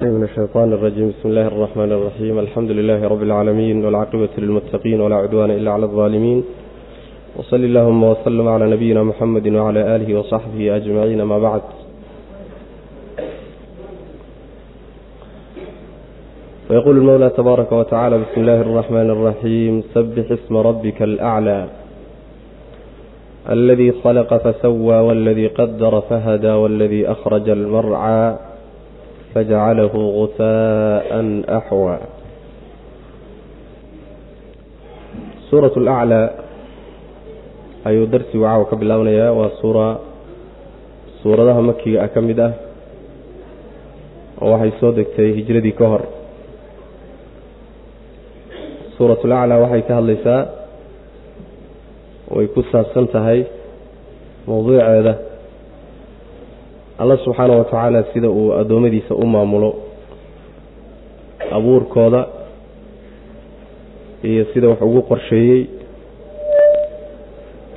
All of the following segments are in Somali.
من الشيطان الرجيم بسم الله الرحمن الرحيم الحمد لله رب العالمين والعاقبة للمتقين ولا عدوان إلا على الظالمين وصل اللهم وسلم على نبينا محمد وعلى آله وصحبه أجمعين ما بعد ويقول المولى تبارك وتعالى بسم الله الرحمن الرحيم سبح اسم ربك الأعلى الذي خلق فسوى والذي قدر فهدى والذي أخرج المرعى فجعله غثاء أحوى سورة الأعلى ayuu darsigu caawa ka bilaabanayaa waa suura suuradaha makiga ah ka mid ah oo waxay soo degtay hijradii ka hor suuratul aclaa waxay ka hadlaysaa way ku saabsan tahay mowduuceeda alla subxaana wa tacaala sida uu addoommadiisa u maamulo abuurkooda iyo sida wax ugu qorsheeyey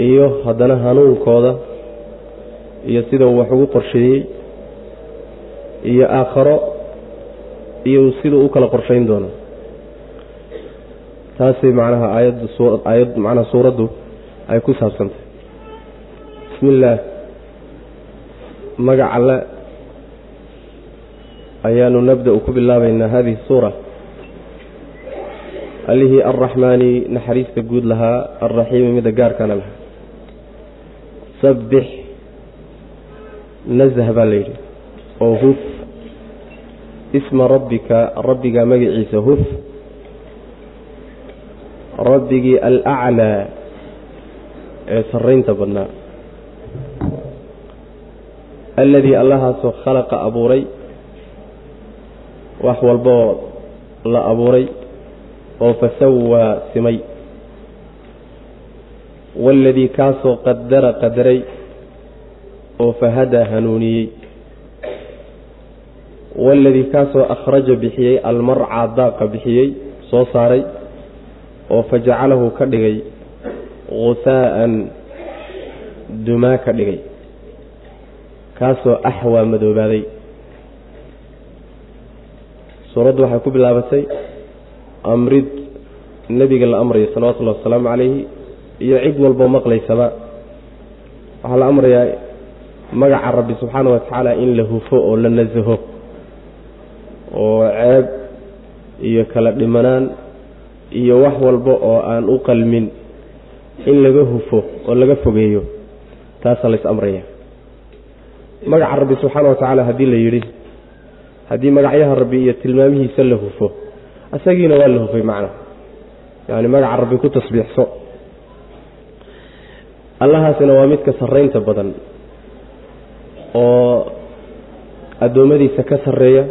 iyo haddana hanuunkooda iyo sida uu wax ugu qorsheeyey iyo aakharo iyo siduu u kala qorshayn doono. Taasay macnaha aayaddu suu aayad macnaha suuraddu ay ku saabsantahay bismi illaah magac alle ayaanu nabda-u ku bilaabaynaa hadihi suura. Allihii alraxmaani naxariista guud lahaa alraxiimi midda gaarkana lahaa. Sabbix nazah baa la yidhi. Oo huf isma rabbika rabbigaa magaciisa huf. Rabbigii alaclaa ee sarraynta badnaa alladii allahaasoo khalaqa abuuray. Wax walboo la abuuray oo fasawaa simay. Waaladii kaasoo qadara qadaray oo fahadaa hanuuniyey. Waaladii kaasoo akhraja bixiyey almarcaa daaqa bixiyey soo saaray oo fajacalahu ka dhigay guhaa'an dumaa ka dhigay kaasoo axwaa madoobaaday. Suuraddu waxay ku bilaabatay amrid nebiga la amrayo salawatullahi wasalaamu calayhi iyo cid walboo maqlaysaba. Waxaa la amrayaa magaca rabbi subxaana wa tacaala in la hufo oo la nasaho oo ceeb iyo kala dhimanaan iyo wax walba oo aan u qalmin in laga hufo oo laga fogeeyo. Taasaa lays amraya magaca rabbi subxaana wa tacaala haddii la yidhi haddii magacyaha rabbi iyo tilmaamihiisa la hufo isagiina waa la hufay macna. Yacani magaca rabbi ku tasbiixso. Allahaasina waa midka sarraynta badan oo addoommadiisa ka sarreeya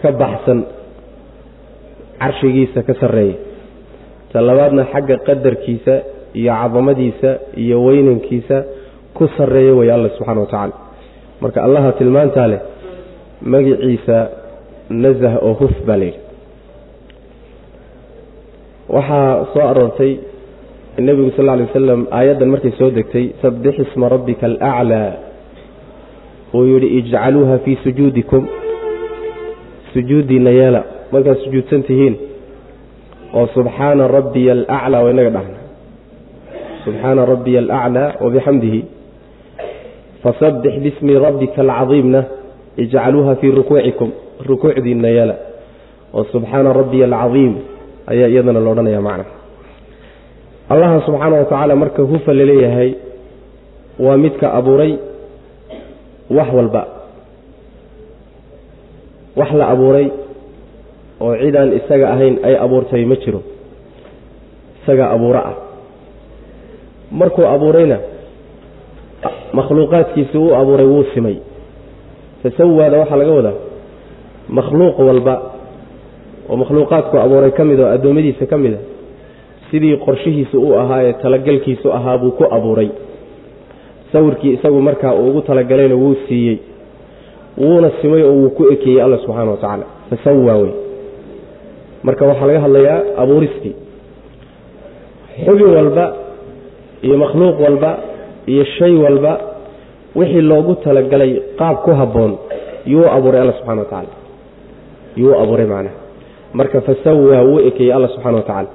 ka baxsan carshigiisa ka sarreeya. Ta labaadna xagga qadarkiisa iyo cadamadiisa iyo weynankiisa ku sarreeya way alla subxana wa tacaala marka allaha tilmaantaa leh magiciisa nasah oo huf baa layidhi waxaa soo aroortay nebigu sal lla alay wasalam aayaddan markay soo degtay sabbix isma rabbika alaclaa uu yidhi ijcaluuha fii sujuudikum. Sujuuddiinna yeela markaad sujuudsan tihiin oo subxaana rabbiya alaclaa waa inaga dhahna. Subxaana rabbiya alaclaa wabixamdihi fasabbix bismi rabbika alcadiimna ijcaluuha fii rukuucikum rukuucdiinna yeela oo subxaana rabbiya alcadiim ayaa iyadana la odhanaya macna. Allaha subxaana wa tacaala marka hufa la leeyahay waa midka abuuray wax walba. Wax la abuuray oo cidaan isaga ahayn ay abuurtay ma jiro. Isagaa abuuro ah. Markuu abuurayna makhluuqaadkiisi uu abuuray wuu simay. Tasawaada waxaa laga wadaa makhluuq walba oo makhluuqaadku abuuray ka mid oo addoommadiisa ka mid a sidii qorshihiisa u ahaa ee talagalkiisu ahaa buu ku abuuray. Sawirkii isagu markaa uu ugu talagalayna wuu siiyey wuuna simay oo wuu ku ekeeyey alla subxaana wa tacaala. Fasawaa wey marka waxaa laga hadlayaa abuuristii xubin walba iyo makhluuq walba iyo shay walba wixii loogu talagalay qaab ku habboon yuu abuuray alla subxana wa tacaala yuu abuuray macnaha. Marka fasawaa wuu ekeeyey alla subxana wa tacaala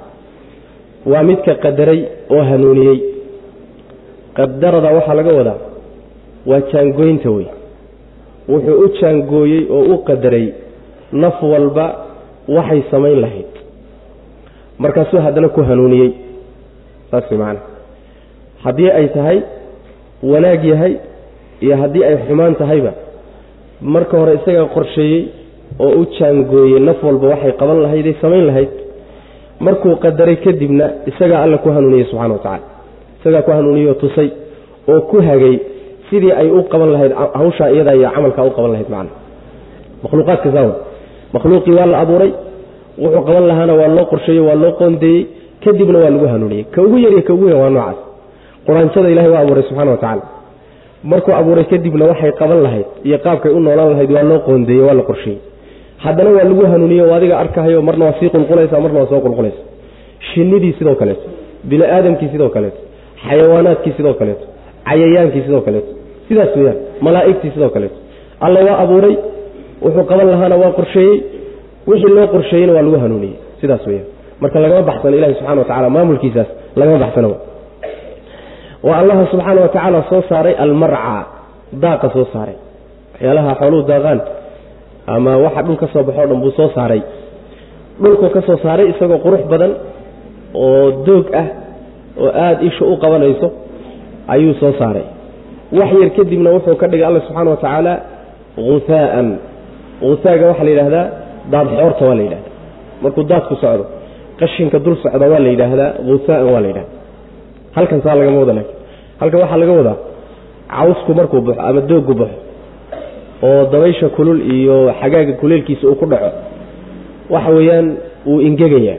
waa midka qadaray oo hanuuniyey. Qadarada waxaa laga wadaa waa jaangooynta wey wuxuu u jaangooyey oo u qadaray naf walba waxay samayn lahayd. Markaasuu haddana ku hanuuniyey. Saas way macana haddii ay tahay wanaag yahay iyo haddii ay xumaan tahayba marka hore isagaa qorsheeyey oo u jaangooyey naf walba waxay qaban lahayday samayn lahayd. Markuu qadaray kadibna isagaa alla ku hanuuniyey subxana wa tacala isagaa ku hanuuniyey oo tusay oo ku hagay sidii ay u qaban lahayd hawshaa iyadaa iyo camalkaa u qaban lahayd macna. Makhluuqaadka saawa makhluuqii waa la abuuray wuxuu qaban lahaana waa loo qorsheeyey waa loo qoondeeyey kadibna waa lagu hanuuniyey. Ka ugu yar iyo ka ugu weyn waa noocaas quraanjada ilahay waa abuuray subxana wa tacaala. Markuu abuuray kadibna waxay qaban lahayd iyo qaabkay u noolaan lahayd waa loo qoondeeyey waa la qorsheeyey. Haddana waa lagu hanuuniyey oo adiga arkahayo marna waa sii qulqulaysa marna waa soo qulqulaysa. Shinnidii sidoo kaleeto bini aadamkii sidoo kaleeto xayawaanaadkii sidoo kaleeto cayayaankii sidoo kaleeto sidaas weyaan malaa'igtii sidoo kaleeto. Alla waa abuuray wuxuu qaban lahaana waa qorsheeyey wixii loo qorsheeyeyna waa lagu hanuuniyey sidaas weyaan marka lagama baxsano ilahi subxana wa tacala maamulkiisaas lagama baxsano waa allaha subxaana wa tacaala soo saaray almarca daaqa soo saaray. Waxyaalaha xooluhu daaqaan ama waxa dhul ka soo baxo dhan buu soo saaray. Dhulkuu ka soo saaray isagoo qurux badan oo doog ah oo aada isha u qabanayso ayuu soo saaray. Wax yar kadibna wuxuu ka dhigay alla subxaana wa tacaala huhaa'an huhaaga waxaa la yidhahdaa daad xoorta waa la yidhahdaa markuu daadku socdo qashinka dul socda waa la yidhaahdaa huhaa'an waa la yidhahda halkan saa lagama wada halkan waxaa laga wadaa cawsku markuu baxo ama dooggu baxo oo dabaysha kulul iyo xagaaga kuleelkiisa uu ku dhaco waxa weeyaan wuu ingegayaa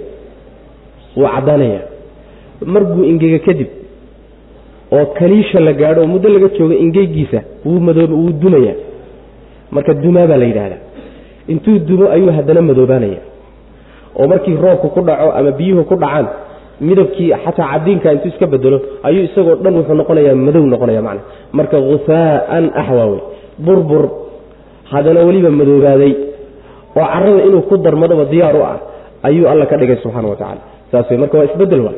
wuu caddaanayaa markuu ingega kadib oo kaliisha la gaadho oo muddo laga joogo ingeygiisa wuu madoob wuu dumayaa marka dumaa baa la yidhaahdaa. Intuu dumo ayuu haddana madoobaanaya oo markii roobku ku dhaco ama biyuhu ku dhacaan midabkii xataa cadiinka intuu iska bedelo ayuu isagoo dhan wuxuu noqonayaa madow noqonaya macna. Marka huhaa'an axwaawe burbur haddana weliba madoobaaday oo carada inuu ku darmadoba diyaar u ah ayuu alla ka dhigay subxaana wa tacala saas marka waa isbeddel wa?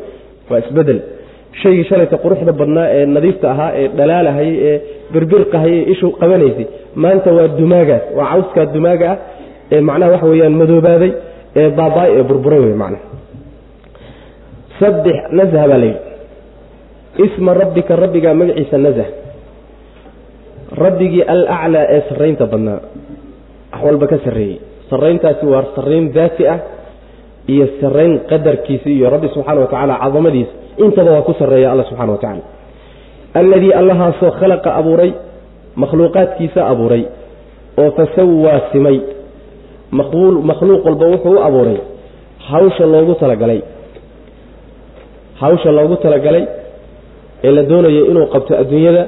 Waa isbeddel shaygii shalayta quruxda badnaa ee nadiifta ahaa ee dhalaalahayay ee birbirqahayay ee ishu qabanaysay maanta waa dumaagaas waa cawskaa dumaaga ah ee macnaha waxa weeyaan madoobaaday ee baaba'ay ee burburay wey macnaha sabbix nazha baa layidhi isma rabbika rabbigaa magaciisa nazh rabbigii alaclaa ee sarraynta badnaa. Wax walba ka sarreeyey. Sarrayntaasi waa sarrayn daati ah iyo sarrayn qadarkiisa iyo rabbi subxaana wa tacaala cadamadiisa. Intaba waa ku sarreeya alla subxana wa tacala alladii allahaasoo khalaqa abuuray makhluuqaadkiisa abuuray oo fasawaa simay. Makhluuq walba wuxuu u abuuray. Hawsha loogu talagalay hawsha loogu talagalay ee la doonayo inuu qabto adduunyada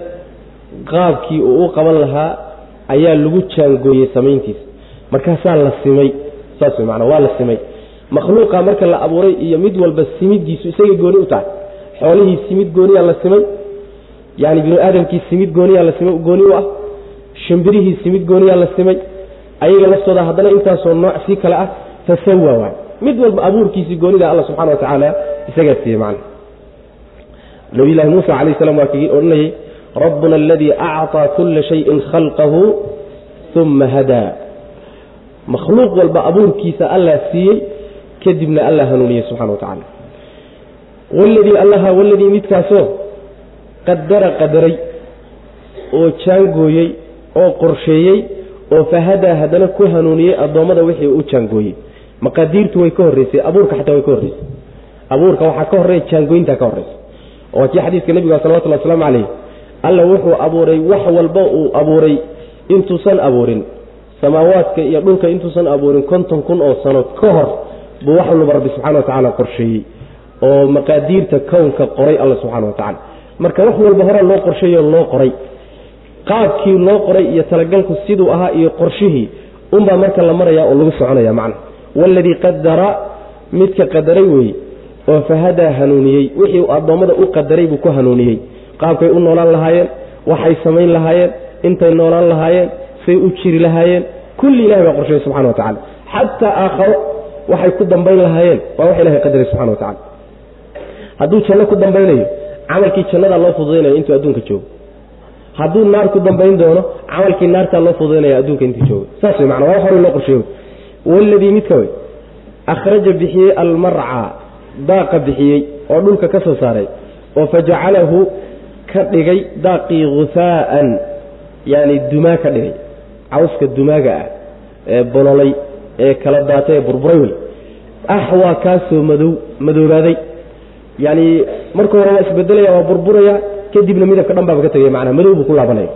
qaabkii uu u qaban lahaa ayaa lagu jaangooyey samayntiisa. Markaasaa la simay saas wey maanaa waa la simay. Makhluuqa marka la abuuray iyo mid walba simiddiisu isagay gooni u tahay xoolihii simid gooniyaa la simay yani binu aadamkii simid gooniyaa la simay gooni u ah shimbirihii simid gooniyaa la simay ayaga laftooda haddana intaasoo nooc sii kale ah fasawa waay mid walba abuurkiisii goonida alla subxana wa tacaala isagaa siiyey macna. Nabiylahi muusa calayh salam waa kii odhanayay rabbuna aladii acطaa kula shayin khalqahu uma hadaa makhluuq walba abuurkiisa allah siiyey kadibna allah hanuuniyey subxana wa waladii allaha waladii midkaasoo qadara qadaray oo jaangooyey oo qorsheeyey oo fahadaa haddana ku hanuuniyey addoommada wixii u jaangooyey maqaadiirtu way ka horreysay abuurka xataa way ka horreysay. Abuurka waxaa ka horreeya jaangooyintaa ka horreysa waa kii xadiiska nebiga salawatullah waslamu calayh alla wuxuu abuuray wax walba uu abuuray intuusan abuurin. Samaawaadka iyo dhulka intuusan abuurin konton kun oo sano ka hor buu wax walba rabbi subxana wa tacaala qorsheeyey. Oo maqaadiirta kownka qoray alla subxana wa tacala marka wax walba hore loo qorsheeyo loo qoray. Qaabkii loo qoray iyo talagalku siduu ahaa iyo qorshihii unbaa marka la maraya oo lagu soconaya macna waladii qadara midka qadaray weeye oo fahadaa hanuuniyey wixii addoommada u qadaray buu ku hanuuniyey qaabkay u noolaan lahaayeen waxay samayn lahaayeen intay noolaan lahaayeen say u jiri lahaayeen kulli ilahay baa qorsheeyey subxana wa tacala xataa aakharo waxay ku dambayn lahaayeen waa wax ilahay qadaray subxana wa tacala hadduu janno ku dambaynayo camalkii jannadaa loo fududaynaya intuu adduunka joogo hadduu naar ku dambayn doono camalkii naartaa loo fududaynaya adduunka intuu joogo saas wey mana waa wax horey loo qorsheeyo waladii midka wey akhraja bixiyey almarca daaqa bixiyey oo dhulka ka soo saaray oo fajacalahu ka dhigay daaqii husaa'an yaani dumaa ka dhigay cawska dumaaga ah ee bololay ee kala daatay ee burburay wey axwaa kaasoo madow madoobaaday yacni marka hore waa isbedelaya waa burburaya kadibna midabka dhan baaba ka tegaya macnaha madow buu ku laabanaya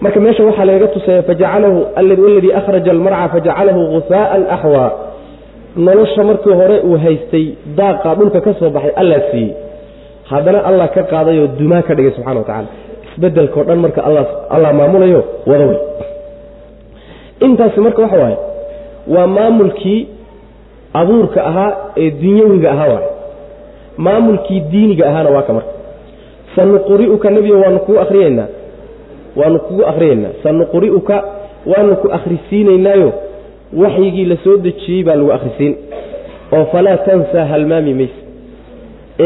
marka meesha waxaa lagaga tusaya fajacalahu waladii akhraja almarca fajacalahu husaa'an axwaa nolosha markii hore uu haystay daaqa dhulka ka soo baxay allaa siiyey. Haddana allah ka qaadayoo dumaa ka dhigay subxana wa tacala isbedelkao dhan marka allah maamulayo wada wey intaasi marka waxa waaye waa maamulkii abuurka ahaa ee dunyawiga ahaa waay maamulkii diiniga ahaana waa ka marka. Sanuquri'uka nebigo waanu kugu akhriyeynaa waanu kugu akhriyeynaa sanuquri'uka waanu ku akhrisiinaynaayo waxyigii la soo dejiyey baa lagu akhrisiin. Oo falaa tansaa halmaami mayse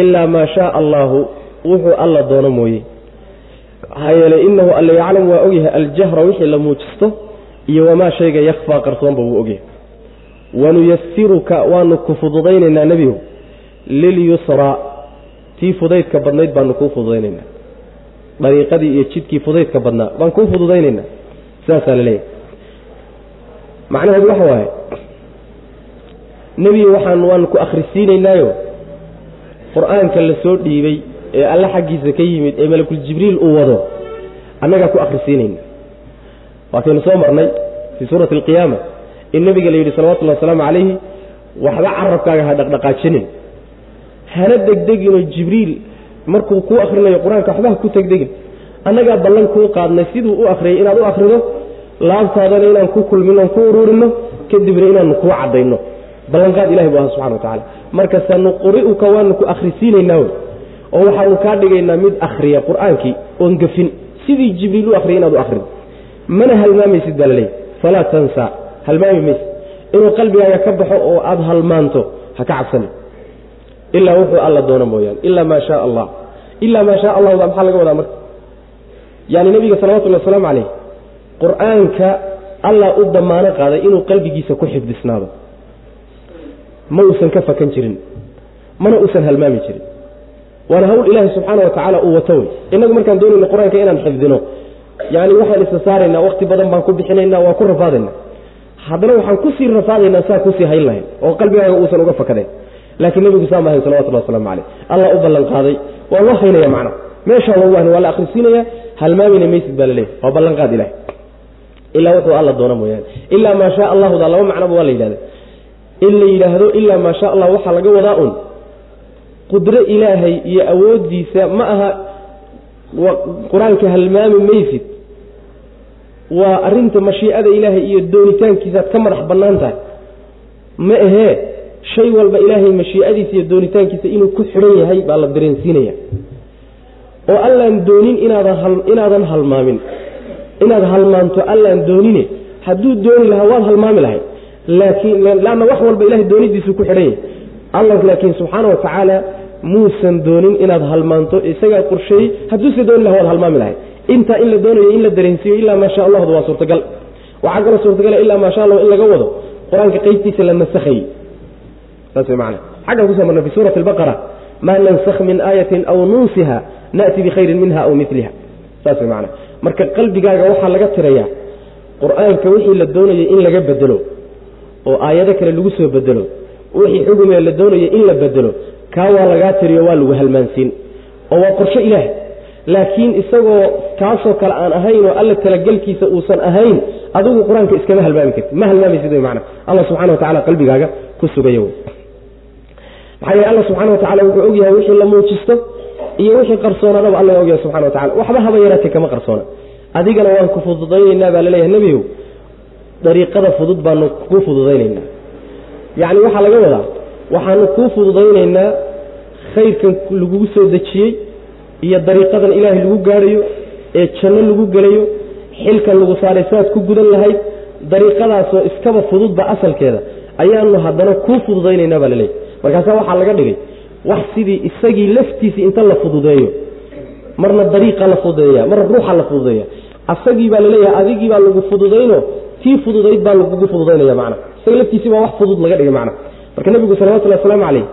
ilaa maa shaaa allaahu wuxuu alla doono mooye. Maxaa yeelay innahu alla yaclamu waa ogyahay aljahra wixii la muujisto iyo wamaa shayga yakhfaa qarsoonba wuu ogyahay wanuyasiruka waanu ku fududaynaynaa nebigu lilyusraa tii fudaydka badnayd baanu kuu fududaynaynaa dariiqadii iyo jidkii fudaydka badnaa. Baan kuu fududaynaynaa. Sidaasaa la leeyahay. Macnaheedu waxa waaye nebiga waxaan waanu ku akhrisiinaynaayo qur'aanka la dhiibay ee alle xaggiisa ka yimid ee malakul uu wado annagaa ku akhrisiinayna waataynu soo marnay fii suurati alqiyaama in nebiga la yidhi salawatullahi wasalaamu calayhi waxba carabkaaga ha dhaqdhaqaajinin. Hana degdeginoo jibriil markuu kuu akhrinayo qur'aanka waxba ha ku tegdegin. Annagaa ballan kuu qaadnay siduu u akhriyay inaad u akhrido laabtaadana inaan ku kulmino ku uruurino kadibna inaanu kuu caddayno. Ballanqaad ilahi bu aha subxana wa tacala marka sanuquri'uka waanu ku akhrisiinaynaa wey oo waxaanu kaa dhigaynaa mid akhriya qur'aankii oon gafin. Sidii jibriil u akhriyay inaad u akhrido mana halmaamaysid baa laleeyahy falaa tansaa halmaami maysid. Inuu qalbigaaga ka baxo oo aada halmaanto ha ka cabsanin ilaa wuxuu alla doono mooyaane. Ilaa maa shaa allah. Ilaa maa shaa allahu maxaa laga wadaa marka? Yaani nebiga salawatullahi wasalaamu calayh qur'aanka allah u damaano qaaday inuu qalbigiisa ku xifdisnaado. Ma uusan ka fakan jirin. Mana uusan halmaami jirin. Waana hawl ilaahi subxaana wa tacaala uu wato wey. Innagu markaan doonayno qur'aanka inaan xifdino. Yani waxaan isa saaraynaa wakti badan baan ku bixinaynaa waa ku rafaadaynaa haddana waxaan ku sii rafaadaynaa saa ku sii hayn lahayn oo qalbigaaga uusan uga fakadayn laakiin nebigu saa maahayn salawatullah waslamu caleyh. Allah u ballan qaaday waa loo haynaya macna meeshaa wawaahn waa la akhrisiinaya halmaamina maysid baa laleeyahy waa ballanqaad ilahi ilaa wuxuu alla doono mooyaane. Ilaa maa shaa allahuda laba macnoba waa la yidhahda in la yidhaahdo ilaa maa sha allah waxaa laga wadaa un. Qudro ilaahay iyo awooddiisa ma aha qur'aanka halmaami maysid. Waa arrinta mashiicada ilaahay iyo doonitaankiisaad ka madax bannaan tahay ma ahee shay walba ilaahay mashiicadiisa iyo doonitaankiisa inuu ku xidhan yahay baa la dareensiinaya. oo allaan doonin inaadan halmaamin. Inaad halmaanto allaan doonine hadduu dooni lahaa waad halmaami lahay. Laakiin lanna wax walba ilahay doonidiisu ku xidhan yahay. Allah laakiin subxaana wa tacaala muusan doonin inaad halmaanto isagaa qorsheeyey hadduuse dooni laha waad halmaami lahay. Intaa in la doonayo in la dareensiiyo ilaa maa sha allahdu waa suurtagal. Waxaa kaloo suurtagala ilaa maa sha allah in laga wado qur'aanka qeybtiisa la nasakhayey xaggan ku soo marnay fi suurati albaqara maa nansakh min aayatin aw nunsiha na'ti bikhayrin minha aw miliha saas macana marka qalbigaaga waxaa laga tirayaa qur'aanka wixii la doonayay in laga bedelo oo aayado kale lagu soo bedelo wixii xugumee la doonayay in la bedelo kaa waa lagaa tiriyo waa lagu halmaansiin. Oo waa qorsho ilaahay laakiin isagoo kaasoo kale aan ahayn oo alla talagelkiisa uusan ahayn adigu qur'aanka iskama halmaami karti ma halmaamaysid wy macana allah subxana wa tacala qalbigaaga ku sugaya wey maxaa yeele alla subxana wa tacala wuxuu ogyahay wixii la muujisto iyo wixii qarsoonaadaba alla ogyahay subxana wa tacala waxba haba yaraatee kama qarsoona. Adigana waan ku fududaynaynaa baa la leeyahay nebigow dariiqada fudud baanu kuu fududaynaynaa. Yacni waxaa laga wadaa waxaanu kuu fududaynaynaa khayrkan lagugu soo dejiyey iyo dariiqadan ilaahay lagu gaadhayo ee janno lagu gelayo xilkan lagu saaray sidaad ku gudan lahayd dariiqadaasoo iskaba fududba asalkeeda ayaanu haddana kuu fududaynaynaa baa laleeyahy markaasaa waxaa laga dhigay wax sidii isagii laftiisii inta la fududeeyo marna dariiqa la fududeeya marna ruuxa la fududeeya asagii baa la leeyahay adigii baa lagu fududayno tii fududayd baa lagugu fududaynaya macna. Isaga laftiisii baa wax fudud laga dhigay macna. Marka nebigu salawatullahi wasalaamu calayh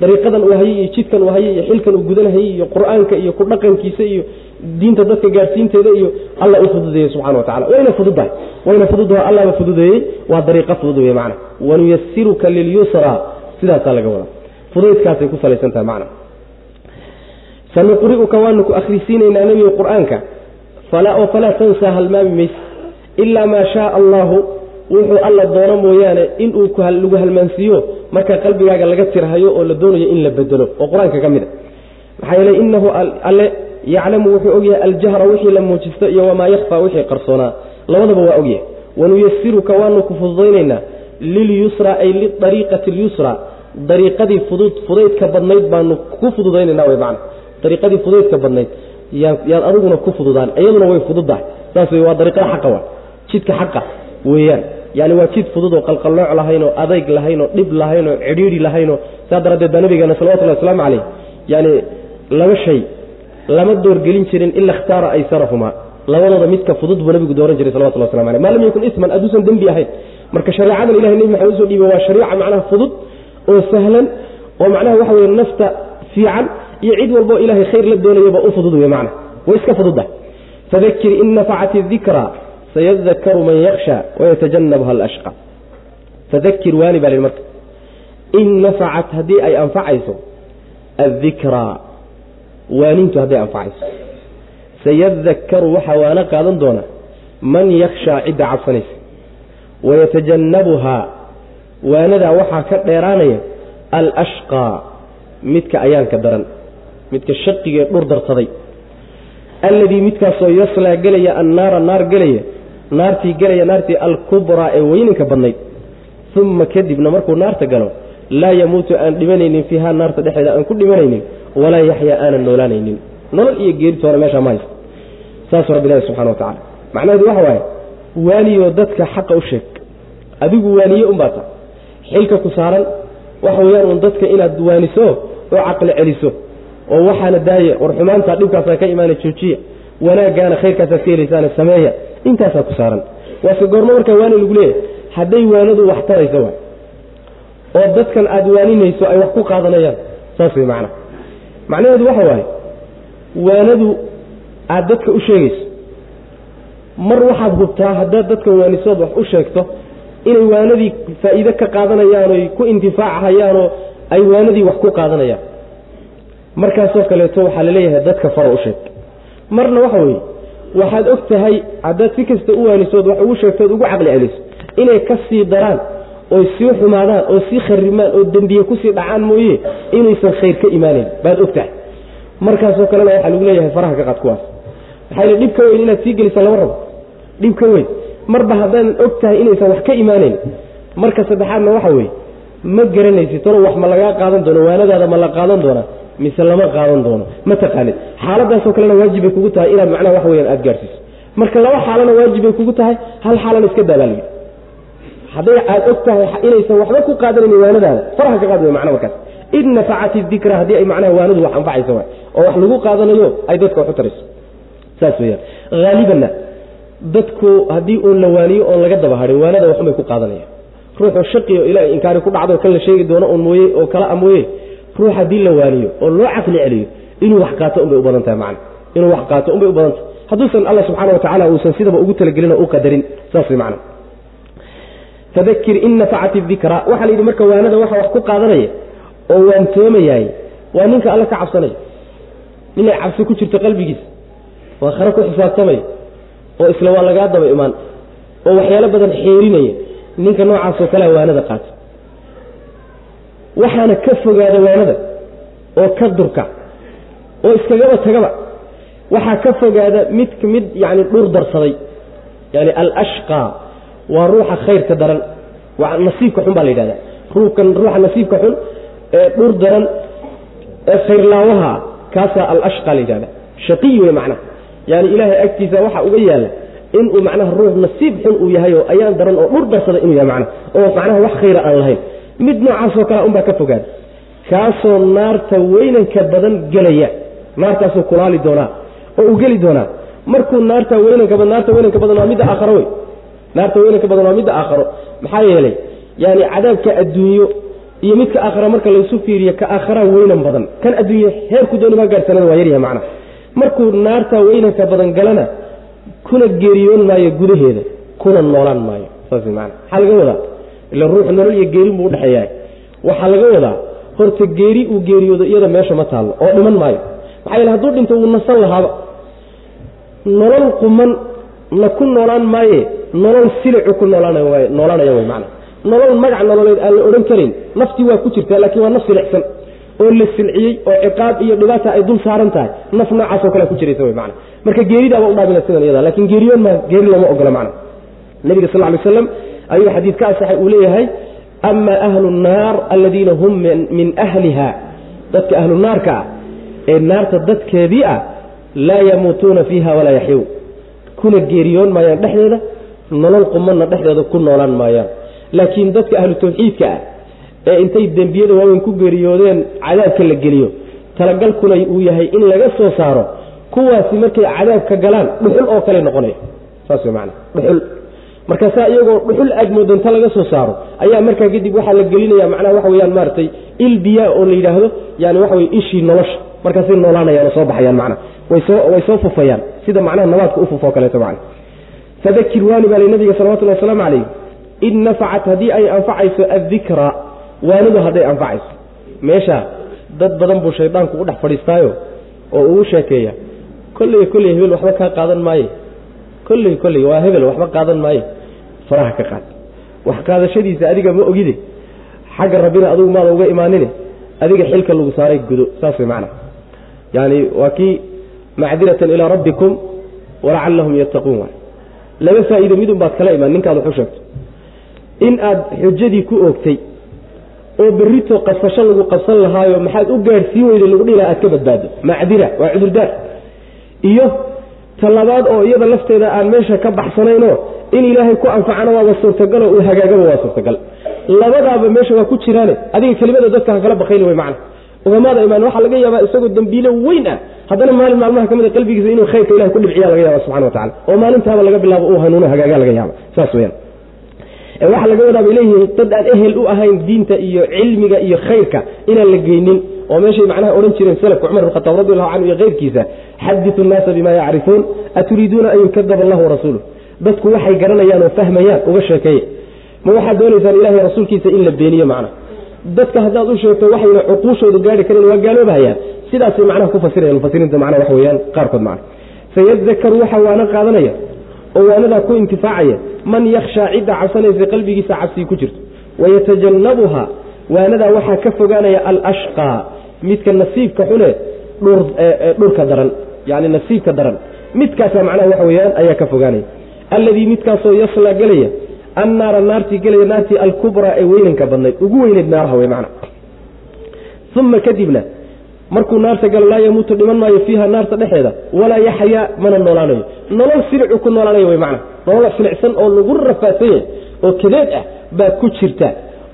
dariiqadan uu hayay iyo jidkan uu hayay iyo xilkan uu gudanahayay iyo qur'aanka iyo ku dhaqankiisa iyo diinta dadka gaadhsiinteeda iyo alla u fududeeyey subxana wa tacala wayna fududahay wayna fududaho allaba fududeeyey waa dariiqo fudud wey macna wanuyasiruka lilyusra sidaasaa laga wadaa. Fudaydkaasay ku salaysan tahay macna. Sanuqri'uka waanu ku akhrisiinaynaa nebiga qur'aanka. Oo falaa tansaa halmaami mayse ilaa maa shaaa allahu. Wuxuu alla doono mooyaane inuu lagu halmaansiiyo marka qalbigaaga laga tirhayo oo la doonayo in la bedelo oo qur'aanka ka mid a. Maxaa yeele inahu alle yaclamu wuxuu ogyahay aljahra wixii la muujisto iyo wamaa yakhfaa wixii qarsoonaa. Labadaba waa ogyahay wanuyasiruka waanu ku fududaynaynaa lilyusra ay liariiqati lyusra dariiqadii fudud fudaydka badnayd baanu ku fududaynayna wy macna dariiqadii fudaydka badnayd yaad adiguna ku fududaan iyaduna way fududdahay saas wey waa dariiqada xaqa waa jidka xaqa weeyaan yani waa jid fudud oo qalqallooc lahaynoo adayg lahaynoo dhib lahaynoo cidhiidhi lahaynoo saa daraaddeed baa nabigeena salawatullahi wasalaamu calayh yani laba shay lama doorgelin jirin ila ikhtaara aysarahumaa labadooda midka fudud buu nabigu dooran jiray salawatullah waslamu aleh maa lam yakun isman hadduusan dembi ahayn marka shareecadan ilahay nebi maxamed u soo dhiibay waa shariica macnaha fudud oo sahlan oo macnaha waxa weye nafta fiican iyo cid walboo ilahay khayr la doonayaba u fudud wey macna way iska fududda fadakir in nafacat dikra sayadakaru man yaksha wayatajanabha alashqa. Fadakir waani baa lihi marka. In nafacat haddii ay anfacayso addikraa waanintu hadday anfacayso. Sayadakaru waxaa waana qaadan doona man yakshaa cidda cabsanaysa wayatajannabuhaa waanadaa waxaa ka dheeraanaya alashqaa midka ayaanka daran midka shaqigee dhur darsaday alladii midkaasoo yaslaa gelaya annaara naar gelaya naartii gelaya naartii alkubraa ee weyninka badnayd uma kadibna markuu naarta galo laa yamuutu aan dhimanaynin fiiha naarta dhexeeda aan ku dhimanaynin walaa yaxyaa aanan noolaanaynin nolol iyo geeritoona meeshaa ma haysto saasuu rabbi ilahi subxana wa tacala macnaheedu waxa waaye waaniyoo dadka xaqa u sheeg. Adigu waaniye unbaa ta. Xilka ku saaran waxa weeyaan uun dadka inaad waaniso oo caqli celiso oo waxaana daaye war xumaanta dhibkaasaa ka imaana joojiya. Wanaaggaana khayrkaasaad ka helaysaana sameeya. Intaasaa ku saaran. Waase goormo markaa waani lagu leeyahay hadday waanadu wax tarayso waay. Oo dadkan aad waaninayso ay wax ku qaadanayaan saas wey macnaha macnaheedu waxa waaye waanadu aad dadka u sheegayso mar waxaad hubtaa haddaad dadkan waanisood wax u sheegto inay waanadii faa'iide ka qaadanayaan oy ku intifaachayaanoo ay waanadii wax ku qaadanayaan. Markaasoo kaleeto waxaa la leeyahay dadka faro u sheeg. Marna waxa weeye waxaad og tahay haddaad si kasta u waanisood wax ugu sheegtood ugu caqli celiso inay ka sii daraan oy sii xumaadaan oo sii kharimaan oo dembiye ku sii dhacaan mooye inaysan khayr ka imaanayn baad og tahay. Markaasoo kalena waxaa lagu leeyahay faraha ka qad kuwaas. Maxaa yidhi dhib ka weyn inaad sii gelisa lama rabo dhib ka weyn. Marba haddaadan og tahay inaysan wax ka imaanayn marka saddexaadna waxa weeye ma garanaysid tano wax ma lagaa qaadan doono waanadaada ma la qaadan doonaa mise lama qaadan doono ma taqaanid. Xaaladaasoo kalena waajibay kugu tahay inaad macnaha wax weyaan aada gaarhsiiso marka laba xaalana waajibay kugu tahay hal xaalana iska daabaa layidhi hadday aad og tahay inaysan waxba ku qaadanayn waanadaada faraha ka qaad wey macna markaas id nafacat dikra haddii ay macnaha waanadu wax anfacaysa waay. Oo wax lagu qaadanayo ay dadka wax u tarayso. Saas weyaan haalibanna dadku haddii uun la waaniyo oon laga daba hadhin waanada waxunbay ku qaadanaya ruuxuu shaqi o ilaah inkaari ku dhacdo kan la sheegi doono un mooye oo kala a mooye ruux haddii la waaniyo oo loo caqli celiyo inuu wax qaato unbay u badan tahay macna inuu wax qaato unbay u badan tahay. Hadduusan alla subxana wa tacala uusan sidaba ugu talagelin oo u qadarin saas way macna fadakir in nafacat dikra waxaa la yidhi marka waanada waxa wax ku qaadanaya oo waantoomayaay waa ninka alla ka cabsanaya ninay cabsi ku jirto qalbigiisa waa khare ku xisaabtamaya oo isla waa lagaa daba imaan oo waxyaalo badan xeerinaya. Ninka noocaasoo kalea waanada qaata. Waxaana ka fogaada waanada oo ka durka oo iskagaba tagaba. Waxaa ka fogaada mid mid yani dhur darsaday. Yani alashqa waa ruuxa khayrka daran. Nasiibka xun baa la yidhahda ruukan ruuxa nasiibka xun ee dhur daran ee khayrlaawaha kaasaa alashqa la yidhahda shaqiy wey macnaha yani ilaahay agtiisa waxa uga yaalla inuu macnaha ruux nasiib xun uu yahay oo ayaan daran oo dhur darsada inuu yahay macnaha oo macnaha wax khayra aan lahayn. Mid noocaasoo kale unbaa ka fogaada kaasoo naarta weynanka badan gelaya naartaasuu kulaali doonaa oo uu geli doonaa. Markuu naarta weynanka naarta weynanka badan waa midda aakharo wey. Naarta weynanka badan waa midda aakharo. Maxaa yeelay? Yaani cadaabka adduunyo iyo midka aakhara marka laysu fiiriyo ka aakhara weynan badan. Kan adduunye heerku dooni baa gaarsanada waa yaryahay macnaha markuu naarta weynanka badan galana kuna geeriyoon maayo gudaheeda kuna noolaan maayo. Saas man maxaa laga wadaa ila ruuxu nolol iyo geerin buu udhexeeyahay waxaa laga wadaa horta geeri uu geeriyoodo iyada meesha ma taallo oo dhiman maayo. Maxaa yeele hadduu dhinto wuu nasan lahaaba. Nolol quman na ku noolaan maaye nolol silicu ku noolaanay noolaanaya way macana nolol magac nololeed aan la odhan karin naftii waa ku jirtaa laakiin waa naf silicsan oo la silciyey oo ciqaab iyo dhibaata ay dul saaran tahay naf noocaasoo kale ku jiraysa wey mana marka geeridaaba udhaamina sidan iyada laakiin geeriyoon ma geeri looma ogola macna nabiga sal lay slam ayuu xadiid ka asaxay uu leeyahay ama ahlu nnaar aladiina hum min ahliha. Dadka ahlu naarka ah ee naarta dadkeedii ah laa yamuutuuna fiiha walaa yaxyuun kuna geeriyoon maayaan dhexdeeda nolol qumanna dhexdeeda ku noolaan maayaan. Laakiin dadka ahlu tawxiidka ah ee intay dembiyada waaweyn ku geeriyoodeen cadaabka la geliyo. Talagalkuna uu yahay in laga soo saaro kuwaasi markay cadaabka galaan dhuxul oo kale noqonaya saas maana dhuxul. Markaasaa iyagoo dhuxul aad inta laga soo saaro ayaa markaa kadib waxaa la gelinaya macnaha waxa weyaan maaragtay il oo la yidhaahdo yani waxa wey ishii nolosha. Markaasay noolaanayaan oo soo baxayaan macna. Waysoo way soo fufayaan. Sida macnaha nabaadka u fufoo kaleeto macna. Fadakir waani baa li nabiga salawatullahi wasalaamu calayh in nafacat haddii ay anfacayso addikra waanidu hadday anfacayso. Meesha dad badan buu shaydaanku u dhex fadhiistaayo oo ugu sheekeeya kolley kolley hebel waxba kaa qaadan maaye. Kolley kolley waa hebel waxba qaadan maaye. Faraha ka qaad. Wax qaadashadiisa adiga ma ogide. Xagga rabbina adugu maada uga imaanine. Adiga xilka lagu saaray gudo saas way macana yaani waa kii macdiratan ilaa rabbikum walacallahum yattaquun waay laba faa'iido midun baad kala imaan ninkaad wax u sheegto in aad xujadii ku oogtay oo berrito qasfasho lagu qabsan lahaayo maxaad u gaadhsiin weyday lagu dhihi laha aad ka badbaado. Macdira waa cudurdaar. Iyo talabaad oo iyada lafteeda aan meesha ka baxsanaynoo in ilaahay ku anfacana waaba suurtagalo uu hagaagaba waa suurtagal. Labadaaba meesha waa ku jiraane adiga kelimada dadka ha kala bakayni way macna. Ugamaada imaan waxaa laga yaabaa isagoo dembiile weyn ah. Haddana maalin maalmaha ka mid a qalbigiisa inuu khayrka ilahay ku dhibciya laga yaaba subxana wa tacala oo maalintaaba laga bilaabo uu hanuuno hagaaga laga yaaba saas weyaan waxaa laga wadaa bay leeyihiin dad aan ehel u ahayn diinta iyo cilmiga iyo khayrka inaan la geynin oo meeshay macnaha odhan jireen salafka cumar bnkhataab radi allahu canhu iyo keyrkiisa xaditu nnaasa bima yacrifuun aturiiduuna an yukadaba allahu warasuuluh dadku waxay garanayaan oo fahmayaan uga sheekeeye ma waxaad doonaysaan ilahay rasuulkiisa in la beeniyo macna? Dadka haddaad u sheegto waxayna cuquushoodu gaari karin waa gaaloobahayaan. Sidaasay macnaha ku fasirayan mufasiriinta macnaha wax weeyaan qaarkood macna. Sayadakaru waxa waana qaadanaya oo waanadaa ku intifaacaya man yakhshaa cidda cabsanaysa qalbigiisa cabsii ku jirto wayatajannabuha waanadaa waxaa ka fogaanaya alashqaa midka nasiibka xune dhurka daran yani nasiibka daran. Midkaasa macnaha waxa weyaan ayaa ka fogaanaya. Alladii midkaasoo yaslaa gelaya annaara naartii gelaya naartii alkubraa ee weynanka badnayd ugu weyneyd naaraha wey macna. Uma kadibna markuu naarta galo laa yamuutu dhiman maayo fiiha naarta dhexeeda walaa yaxyaa mana noolaanayo. Nolol silicu ku noolaanayo wey macna. Nolol silicsan oo lagu rafaadsanya oo kadeed ah baa ku jirta.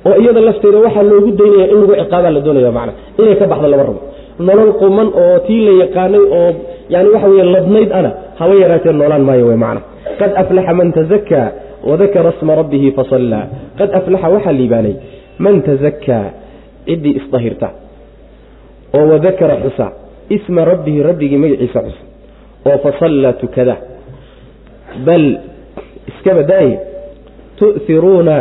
Oo iyada lafteeda waxaa loogu daynaya in lagu ciqaabaa la doonaya macna inay ka baxdo lama rabo. Nolol quman oo tii la yaqaanay oo yani waxa weye ladnayd ana haba yaraatee noolaan maayo wey macna. Qad aflaxa man tazakaa wadakara sma rabbihi fasallaa qad aflaxa waxaa liibaanay man tazakaa ciddii isdahirta oo wadakara xusa. Isma rabbihi rabbigii magaciisa xusa. Oo fasallaa tukada. Bal iska badaaye tu'iruuna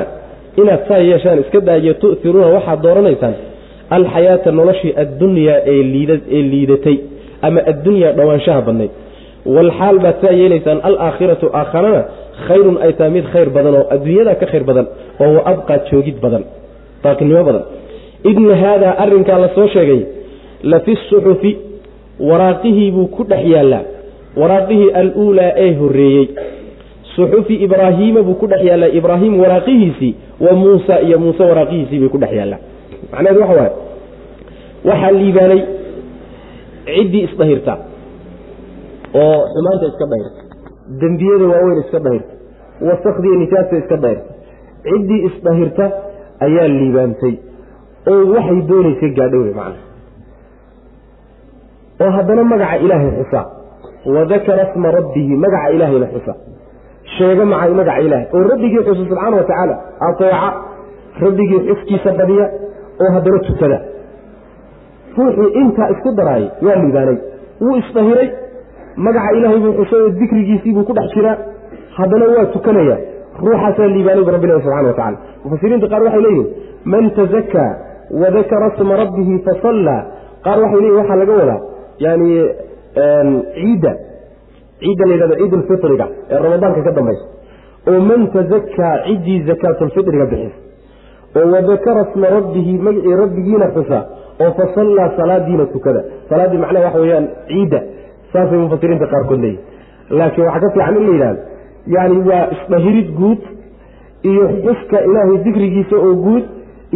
inaad saa yeeshaan iska daayo tu'iruuna waxaad dooranaysaan alxayaata noloshii addunyaa ee liidatay ama addunyaa dhowaanshaha badnayd. Walxaal baad saa yeelaysaan alaakhiratu aakharana khayrun ay tahay mid khayr badan oo adduunyadaa ka khayr badan oo wa abqaa joogid badan baaqinimo badan. Ina haadaa arrinkaa la sheegay la fi suxufi waraaqihii buu ku dhex yaallaa. Waraaqihii aluulaa ee horreeyey. Suxufi ibraahiima buu ku dhex yaallaa. Ibraahim waraaqihiisii wa muusa iyo muuse waraaqihiisii bay ku dhex yaallaa. Macnaheedu waxa waaye waxaa liibaanay ciddii isdahirta oo xumaanta iska dhahirta. Dembiyada waaweyn iska dhahirta. Wasakdiiyo nijaasta iska dhahirta. Ciddii isdhahirta ayaa liibaantay. Oo waxay doonaysay gaadho wey macna oo haddana magaca ilaahay xusa wadakara sma rabbihi magaca ilaahayna xusa sheega maca magaca ilaahay. Oo rabbigii xusa subxaana wa tacaala ateeca rabbigii xuskiisa badiya oo haddana tukada. Ruuxii intaa isku daraayay waa liibaanay. Wuu isdahiray magaca ilaahay buu xusay dikrigiisii buu ku dhex jiraa. Haddana waa tukanaya. Ruuxaasaa liibaanay bu rabbilahi subxana wa tacala mufasiriinta qaar waxay leeyihiin man tazakaa wadakara sma rabbihi fasallaa qaar waxay leeyihiin waxaa laga wadaa yani ciidda. Ciidda la yidhahdo ciid ulfitriga ee ramadaanka ka dambaysa oo man tazakaa ciddii zakaatulfitriga bixisa oo wadakara sma rabbihi magacii rabbigiina xusa oo fasallaa salaadiina tukada salaaddii macnaha waxa weeyaan ciidda. Saasay mufasiriinta qaarkood leeyihiin laakiin waxaa ka fiican in la yidhahdo yani waa isdhahirid guud iyo xuska ilaahay dikrigiisa oo guud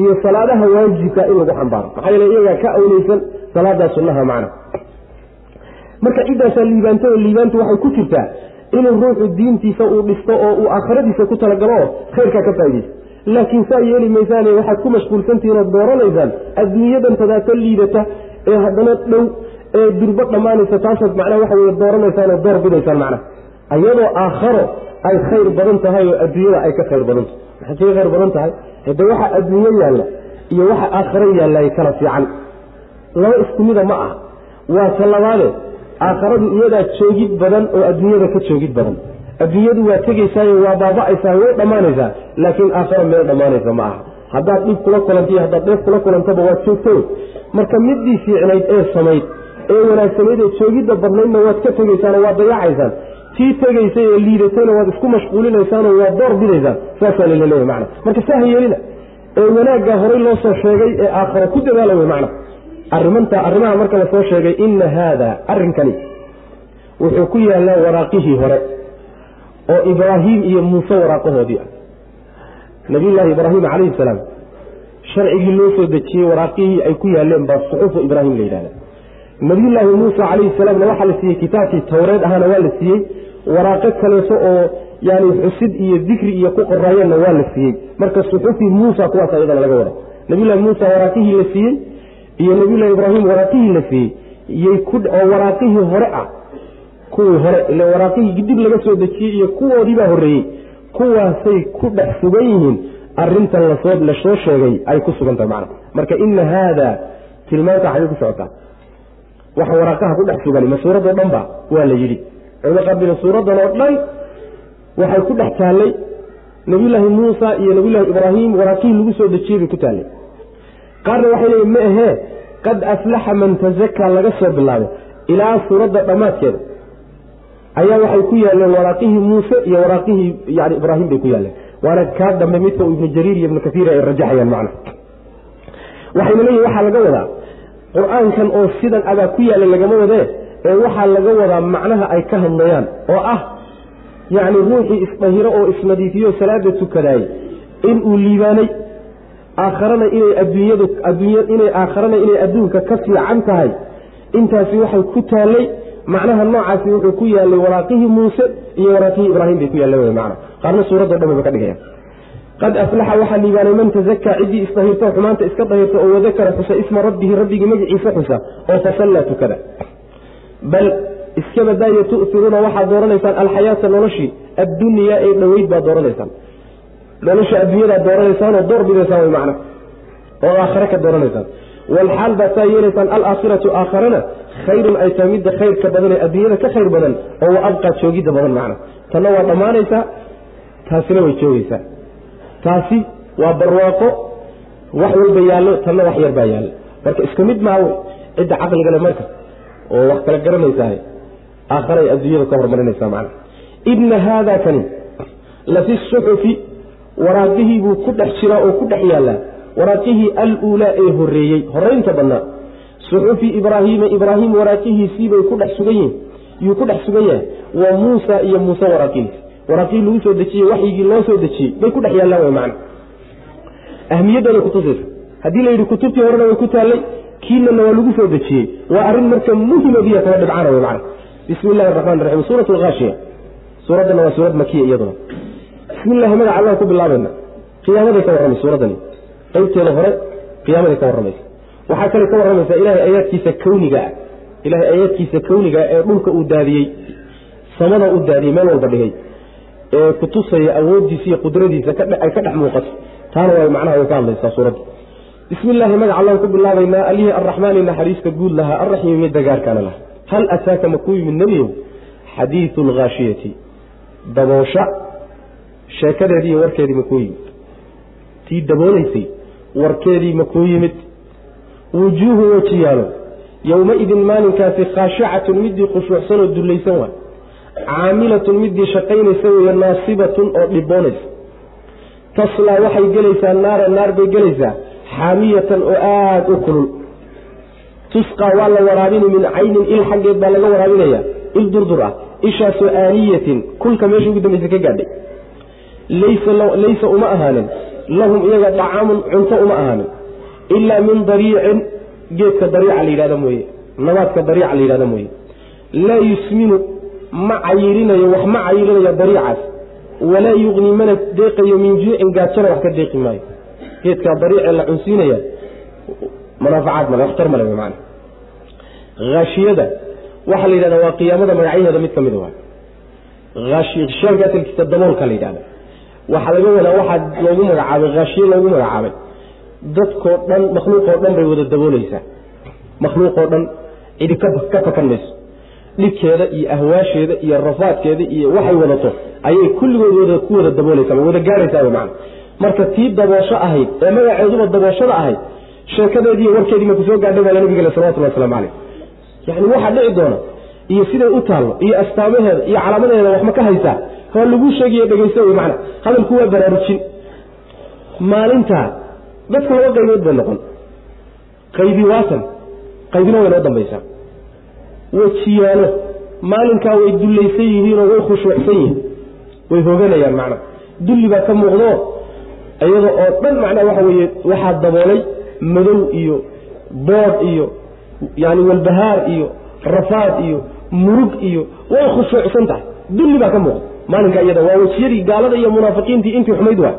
iyo salaadaha waajibka in lagu xambaaro. Maxaa yeele iyagaa ka awleysan salaadaa sunnaha macna marka ciddaasaa liibaanta oo liibaantu waxay ku jirtaa inuu ruuxu diintiisa uu dhisto oo uu aakhiradiisa ku talagalo khayrkaa ka faaidaysto laakiin saa yeeli maysaane waxaad ku mashquulsantihiin dooranaysaan adduunyadan tadaata liidata ee haddana dhow ee durbo dhammaanaysa taasaad macnaha waxa weye dooranaysaan oo macnaha. Iyadoo aakharo ay khayr badan tahay oo adduunyada ay ka khayr badan tahay maxay kaga khayr badan tahay? Hade waxa adduunyo yaalla iyo waxa aakharo yaallay kala fiican. Laba isku mida ma ah waa ta labaade aakharadu iyadaa joogid badan oo adduunyada ka joogid badan. Adduunyadu waa tegaysaayo waa baaba'aysaa way dhammaanaysaa laakiin aakhara meel dhammaanaysa ma aha. Haddaad dhib kula kulantiyo haddaad dheef kula kulantaba waad joogto marka middii fiicnayd ee samayd ee wanaagsanayd ee joogidda badnaydna waad ka tegaysaanoo waad dayacaysaan tii tegaysay ee liidatayna waad isku mashquulinaysaanoo waad door bidaysaan. Saasaa lalaleeya macna. Marka saha yeelina ee wanaaggaa horay loo soo sheegay ee aakhara ku dadaala wey macna arrimanta arrimaha marka la soo sheegay inna haada arrinkani wuxuu ku yaallaa waraaqihii hore oo ibraahim iyo muuse waraaqahoodii ah. Nabiyullaahi ibraahim calayhi salaam sharcigii loo soo dejiyey waraaqihii ay ku yaaleen baa suxuufu ibraahim la yidhahda nabiyullaahi muusa calayhi salaamna waxaa la siiyey kitaabkii towreed ahaana waa la siiyey. Waraaqo kaleeto oo yani xusid iyo dikri iyo ku qoraayeenna waa la siiyey. Marka suxufi muusa kuwaas iyadana laga wada nabiyullahi muusa waraaqihii la siiyey iyo nabiyullahi ibraahim waraaqihii la yay oo waraaqihii hore ah. Kuwii hore ile waraaqihii dib laga soo dejiyey iyo kuwoodiibaa horreeyey. Kuwaasay ku dhex sugan yihiin. Arintan la soo la soo sheegay ay ku sugantahay macna. Marka ina haada tilmaanta xagay ku socotaa. Waxa waraaqaha ku dhex sugan ma suuradoo dhan ba? Waa la yidhi. Culamada qaarbina oo dhan? Waxay ku dhex taallay nabiyullaahi muusa iyo nabiyullahi ibraahim waraaqihii lagu soo dejiyey bay ku taallay qaarna waxay leeyiin ma ahee qad aflaxa man tazakaa laga soo bilaabay. Ilaa suuradda dhammaadkeeda ayaa waxay ku yaaleen waraaqihii muuse iyo waraaqihii yani ibraahim bay ku yaaleen waana kaa dambe midka ibnu jariir iyo ibnu kaiir ay rajaxayaan macna waxayna leeyihiin waxaa laga wadaa qur'aankan oo sidan abaa ku yaalla lagama wadee ee waxaa laga wadaa macnaha ay ka hadlayaan oo ah yacni ruuxii isdhahiro oo isnadiifiyo salaada tukadaayey inuu liibaanay aakharana inay adduunyadu adduunya inay aakharana inay adduunka ka fiican tahay. Intaasi waxay ku taallay macnaha noocaasi wuxuu ku yaalay waraaqihii muuse iyo waraaqihii ibraahim bay ku yaallen wy macna. Qaarna suuraddo dhan bayba ka dhigayaan qad aflaxa waxaa liibaanay man tazakaa ciddii isdahirta xumaanta iska dahirta oo wadakara xusa isma rabbihi rabbigii magaciisa xusa oo fasallaa tukada. Bal iska badaayo tu'tiruuna waxaad dooranaysaan alxayaata noloshii addunyaa ee dhoweyd baad dooranaysaan nolosha adduunyadaad dooranaysaan oo door bidaysaan way macna oo aakhare ka dooranaysaan. Walxaal baad saa yeelaysaan alaakhiratu aakharana khayrun ay midda khayrka badan adduunyada ka khayr badan oo wa abqaa joogidda badan macna tanna waa dhammaanaysaa taasina way joogaysaa. Taasi waa barwaaqo wax walba yaallo tanna wax yar baa yaallo marka isku mid maawe cidda caqligale marka oo wax kala garanaysahay aakharay adduunyada ka hormarinaysaa macna ina haada kani lafi suxufi waraaqihii buu ku dhex jiraa oo ku dhex yaallaa waraaqihii aluulaa ee horreeyey horraynta badnaa. Suxufi ibraahiima ibraahim waraaqihiisiibay ku dhex sugan yihiin yuu ku dhex sugan yahay. Wa muusa iyo muuse waraaqihiisi waraaqihii lagu soo dejiyey waxyigii loo soo dejiyey bay ku dhex yaallaan way macna. Ahmiyadooday kutusaysa haddii la yidhi kutubtii horena way ku taallay kiinana waa lagu soo dejiyey. Waa arrin marka muhima biya kaba dhibcaana way macna. Bismi illahi araxmaan raxiim suurat suuraddana waa suurad makiya iyaduna bismi illahi magaca allaan ku bilaabayna qiyaamaday ka warramaysa suuraddani. Qaybteeda hore qiyaamaday ka warramaysa waxaa kale ka warramaysaa ilahay aayaadkiisa kawniga ah. Ilahay aayaadkiisa kawniga ee dhulka uu daadiyey samada u daadiyey meel walba dhigay ee kutusaya awoodiisa iyo qudradiisa ay ka dhex muuqato. Taana waa macnaha way ka hadlaysaa suuradda. Bismi illaahi magaca allaan ku bilaabaynaa allihii arraxmaani naxariista guud lahaa arraxiimi midda gaarkaana laha hal ataaka ma ku yimid nebiyow? Xadiidu alkhaashiyati daboosha sheekadeedii iyo warkeedii ma kuu yimid tii daboolaysay warkeedii ma kuu yimid. Wujuuhu wejiyaalo yowmaidin maalinkaasi khaashicatun midii khushuucsanoo dullaysan waay caamilatun midii shaqaynaysa weeye naasibatun oo dhiboonaysa taslaa waxay gelaysaa naara naar bay gelaysaa. Xaamiyatan oo aada u kulul. Tusqaa waa la waraabini min caynin il xaggeed baa laga waraabinaya il durdur ah ishaasoo aaniyatin kulka meesha ugu dambaysa ka gaadhay laysa uma ahaanin lahum iyaga dacaamun cunto uma ahaanin ilaa min dariicin geedka dariica la yidhahda mooye nabaadka dariica la yidhahda mooye laa yusminu ma cayirinayo wax ma cayirinayo dariicaas walaa yuqni mana deeqayo min juucin gaajana wax ka deeqi maayo geedkaa dariice la cunsiinaya manaafacaad male waxtar male wy maana haashiyada waxaa la yidhahda waa qiyaamada magacyaheeda mid ka mida waay asalkiisa daboolka la yidhahda waxaa laga wadaa waxaa loogu magacaabay haashiye loogu magacaabay. Dadkoo dhan makhluuqoo dhan bay wada daboolaysaa makhluuqoo dhan cidi ka fakan mayso dhibkeeda iyo ahwaasheeda iyo rafaadkeeda iyo waxay wadato ayay kulligood wada ku wada daboolaysaa wada gaaraysaa man marka tii daboosho ahayd ee magaceeduba dabooshada ahayd sheekadeediiy warkeedii ma ku soo gaadhay baa nabigale salawatullah waslamu caleyh yani waxaa dhici doona iyo siday u taallo iyo astaamaheeda iyo calaamadeeda wax ma ka haysaa waa laguu sheegayo dhegaysta wey macna hadalku waa baraarujin. Maalintaa dadka laba qaybood bay noqon. Qaybi waatan qaybina way noo dambaysaa. Wejiyaalo maalinkaa way dullaysan yihiinoo way khushuucsan yihiin. Way hooganayaan macna. Dulli baa ka muuqdo iyada oo dhan macnaha waxa weeye waxaa daboolay madow iyo boodh iyo yani walbahaar iyo rafaad iyo murug iyo way khushuucsan tahay. Dulli baa ka muuqda maalinka iyada waa wejiyadii gaalada iyo munaafiqiintii intii xumayd waa.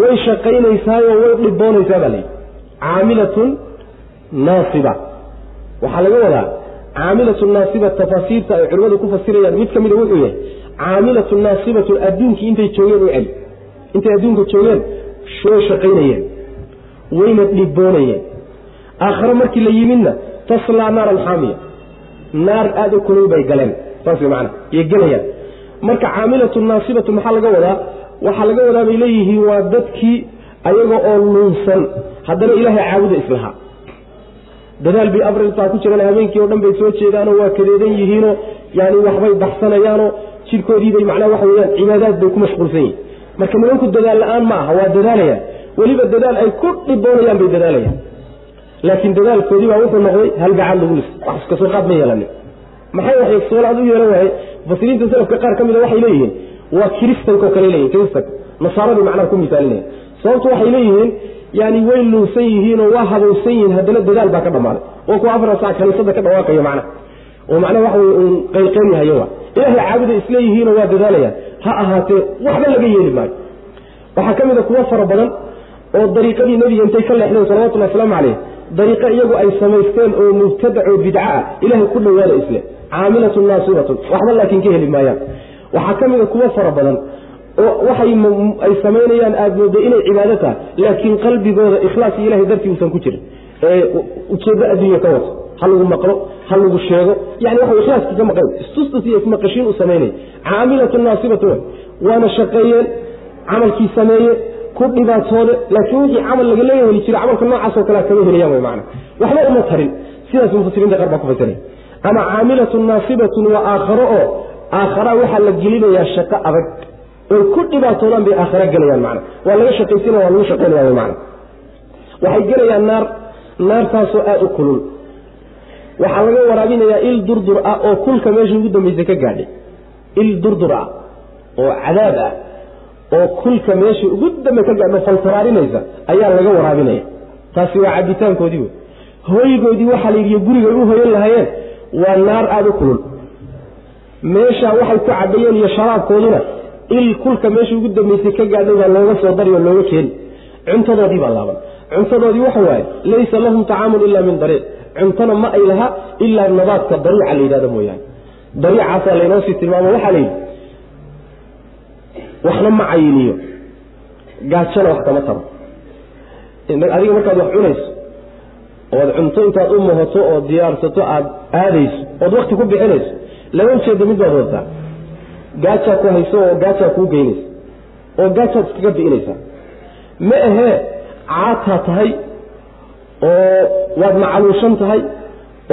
Way shaqaynaysaayo way dhiboonaysaa baa layidhi caamilatun naasiba. Waxaa laga wadaa caamilatun naasiba tafaasiirta ay culimmadu ku fasirayaan. Mid ka mida wuxuu yahay caamilatun naasibatun adduunkii intay joogeen u celi. Intay adduunka joogeen way shaqaynayeen. Wayna dhiboonayeen. Aakhare markii la yimidna taslaa naaran xaamiya. Naar aada u kulul bay galeen. Saas macana yay gelayaan marka caamilatu naasibatu maxaa laga wadaa? Waxaa laga wadaa bay leeyihiin waa dadkii ayaga oo luunsan. Haddana ilaahay caabuda islahaa dadaal bay abrintaa ku jiraan habeenkii oo dhan bay soo jeedaanoo waa kadeedan yihiinoo yani waxbay baxsanayaanoo jidhkoodiibay macnaha waxa weyaan cibaadaad ku mashquulsan yihiin marka nimanku dadaal la'aan ma aha waa dadaalayaan. Weliba dadaal ay ku dhiboonayaan bay dadaalayaan. Laakiin dadaalkoodii baa wuxuu noqday halbacaad lagu lis wax iskasoo qaad ma yeelanin. Maxay waxay soolaad u yeelan waayey mufasiriinta salafka qaar ka mida waxay leeyihiin waa kiristanko kale leyihin kiristanka. Nasaaradii macnaha ku misaalinaya sababtu waxay leeyihiin yani way luunsan yihiinoo waa habowsan yihiin haddana dadaal baa ka dhammaaday oo kuwa afar sac kaniisada ka dhawaaqayo macna. Oo macnaha waxa wey uun qayqaynyahayo wa ilaahay caabuda isleeyihiinoo waa dadaalayaan ha ahaatee waxba laga yeeli maayo. Waxaa ka mid a kuwo fara badan oo dariiqadii nebiga intay ka leexdeen salawatullahi wasalaamu caleyh dariiqo iyagu ay samaysteen oo mubtadac oo bidca ah. Ilaahay ku dhowaada isle caamilatun naasibatun waxba laakiin ka heli maayaan. Waxaa ka mid a kuwo fara badan oo waxay ay samaynayaan aada mooday inay cibaado tahay laakiin qalbigooda ikhlaas ilahay dartii uusan ku jirin. Ee ujeeddo adduunya ka wato ha lagu maqlo ha lagu sheego. Yani waxa ikhlaaskii ka maqan istustus iyo ismaqashiin u samaynaya caamilatun naasibatun waana shaqeeyeen camalkii sameeye ku dhibaatoode laakiin wixii camal laga leeya heli jira camalka noocaasoo kalea kama helayaan wy maana waxba uma tarin. Sidaas mufasiriinta qaar baa ku fasiray ama caamilatun naasibatun waa aakharo oo aakhara waxaa la gelinayaa shaqo adag oy ku dhibaatoodaan bay aakhara gelayaan macna. Waa laga shaqaysinaya waa lagu shaqaynaya maana waxay gelayaan naar naartaasoo aada u kulul. Waxaa laga waraabinayaa il durdur ah oo kulka meesha ugu dambaysa ka gaadhay. Il durdur ah oo cadaab ah oo kulka meesha ugu dambe ka gaadho faltaraarinaysa ayaa laga waraabinaya. Taasi waa cabitaankoodii wey hoygoodii waxaa la yidhi gurigay u hoyan lahaayeen waa naar aada u kulul. Meeshaa waxay ku cabayeen iyo sharaabkooduna il kulka meesha ugu dambaysay ka gaadhay baa looga soo dari oo looga keeni cuntadoodii baa laaban. Cuntadoodii waxa waaye laysa lahum tacaamun ila min dariic cuntona ma ay laha ilaa nabaadka dariica la yidhahdo mooyaane. Dariicaasaa laynoo sii tilmaamo waxaa la yidhi waxna ma cayiniyo. Gaajona wax kama taro. Adiga markaad wax cunayso ood cunto intaad u muhato oo diyaarsato aada aadayso ood wakti ku bixinayso laba ujeeda mid baad wadataa gaajaa ku hayso oo gaajaa kuu geynaysa oo gaajaad iskaga bi'inaysaa ma ahee caataa tahay oo waad macaluushan tahay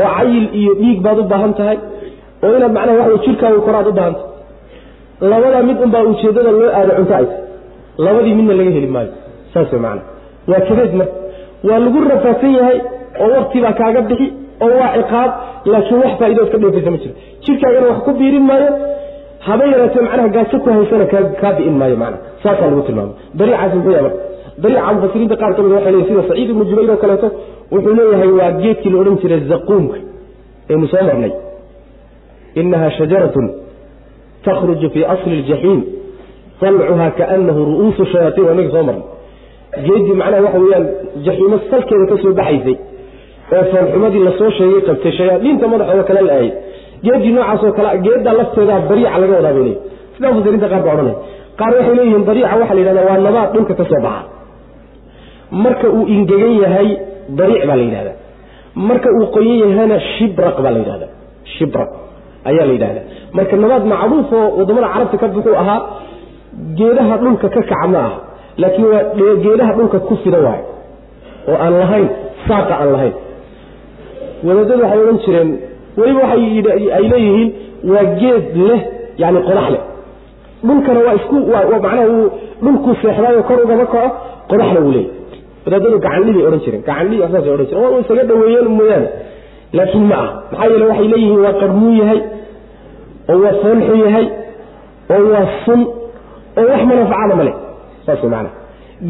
oo cayil iyo dhiig baad u baahan tahay oo inaad macnaha waxa jirkaaga koraad u baahanta labadaa mid unbaa ujeeddada loo aado cunto ay tahay. Labadii midna laga heli maayo. Saas way macana waa kadeed marka. Waa lagu rafaadsan yahay oo waktibaa kaaga bixi oo waa ciqaab laakiin wax faa'idood ka dheefaysa ma jiro jirkaagana wax ku biirin maayo haba yaraatee macnaha gaajo ku haysana kaa bi'in maayo macna saasaa lagu tilmaamay. Dariicaasi muxuu yahay marka dariica mufasiriinta qaar ka mid waxay leeyihiin sida saciid ibnu jubayr oo kaleeto wuxuu leeyahay waa geedkii la odhan jiray zaquumka aynu soo marnay. Inaha shajaratun takhruju fii asli ljaxiim salcuha kaanahu ru'uusu shayaatiin waa inaga soo marnay. Geeddii macnaha waxa weeyaan jaxiimo salkeeda ka soo baxaysay oo foolxumadii la soo sheegay qabtay shayaadiinta madaxooda kale la ahayd geeddii noocaasoo kale geeddaa lafteedaa dariica laga wadaa bay leeyihiin sidaa mufasiriinta qaar baa odhanaya qaar waxay leeyihiin dariica waxaa la yidhahdaa waa nabaad dhulka ka soo baxa. Marka uu ingegan yahay dariic baa la yidhahdaa. Marka uu qoyan yahayna shibraq baa la yidhahdaa. Shibraq ayaa la yidhahdaa. Marka nabaad macruuf oo carabta ka buxuu ahaa geedaha dhulka ka kaca ma laakiin waa geedaha dhulka ku fida waay oo aan lahayn saaqa aan lahayn wadaadadu waxay odhan jireen weliba waxay leeyihiin waa geed leh yani qodax leh. Dhulkana waa isku macnaha uu dhulkuu seexdaayo kor ugama kaco qodaxna wuu leeyahy wadaadadu gacandhibay odhan jireen gacandhi saasay odhan jireen. Waa isaga dhaweeyeen mooyaane. Laakiin ma ah. Maxaa yeele waxay leeyihiin waa qarmuu yahay oo waa foolxu yahay oo waa sun oo wax manafacada male saas maana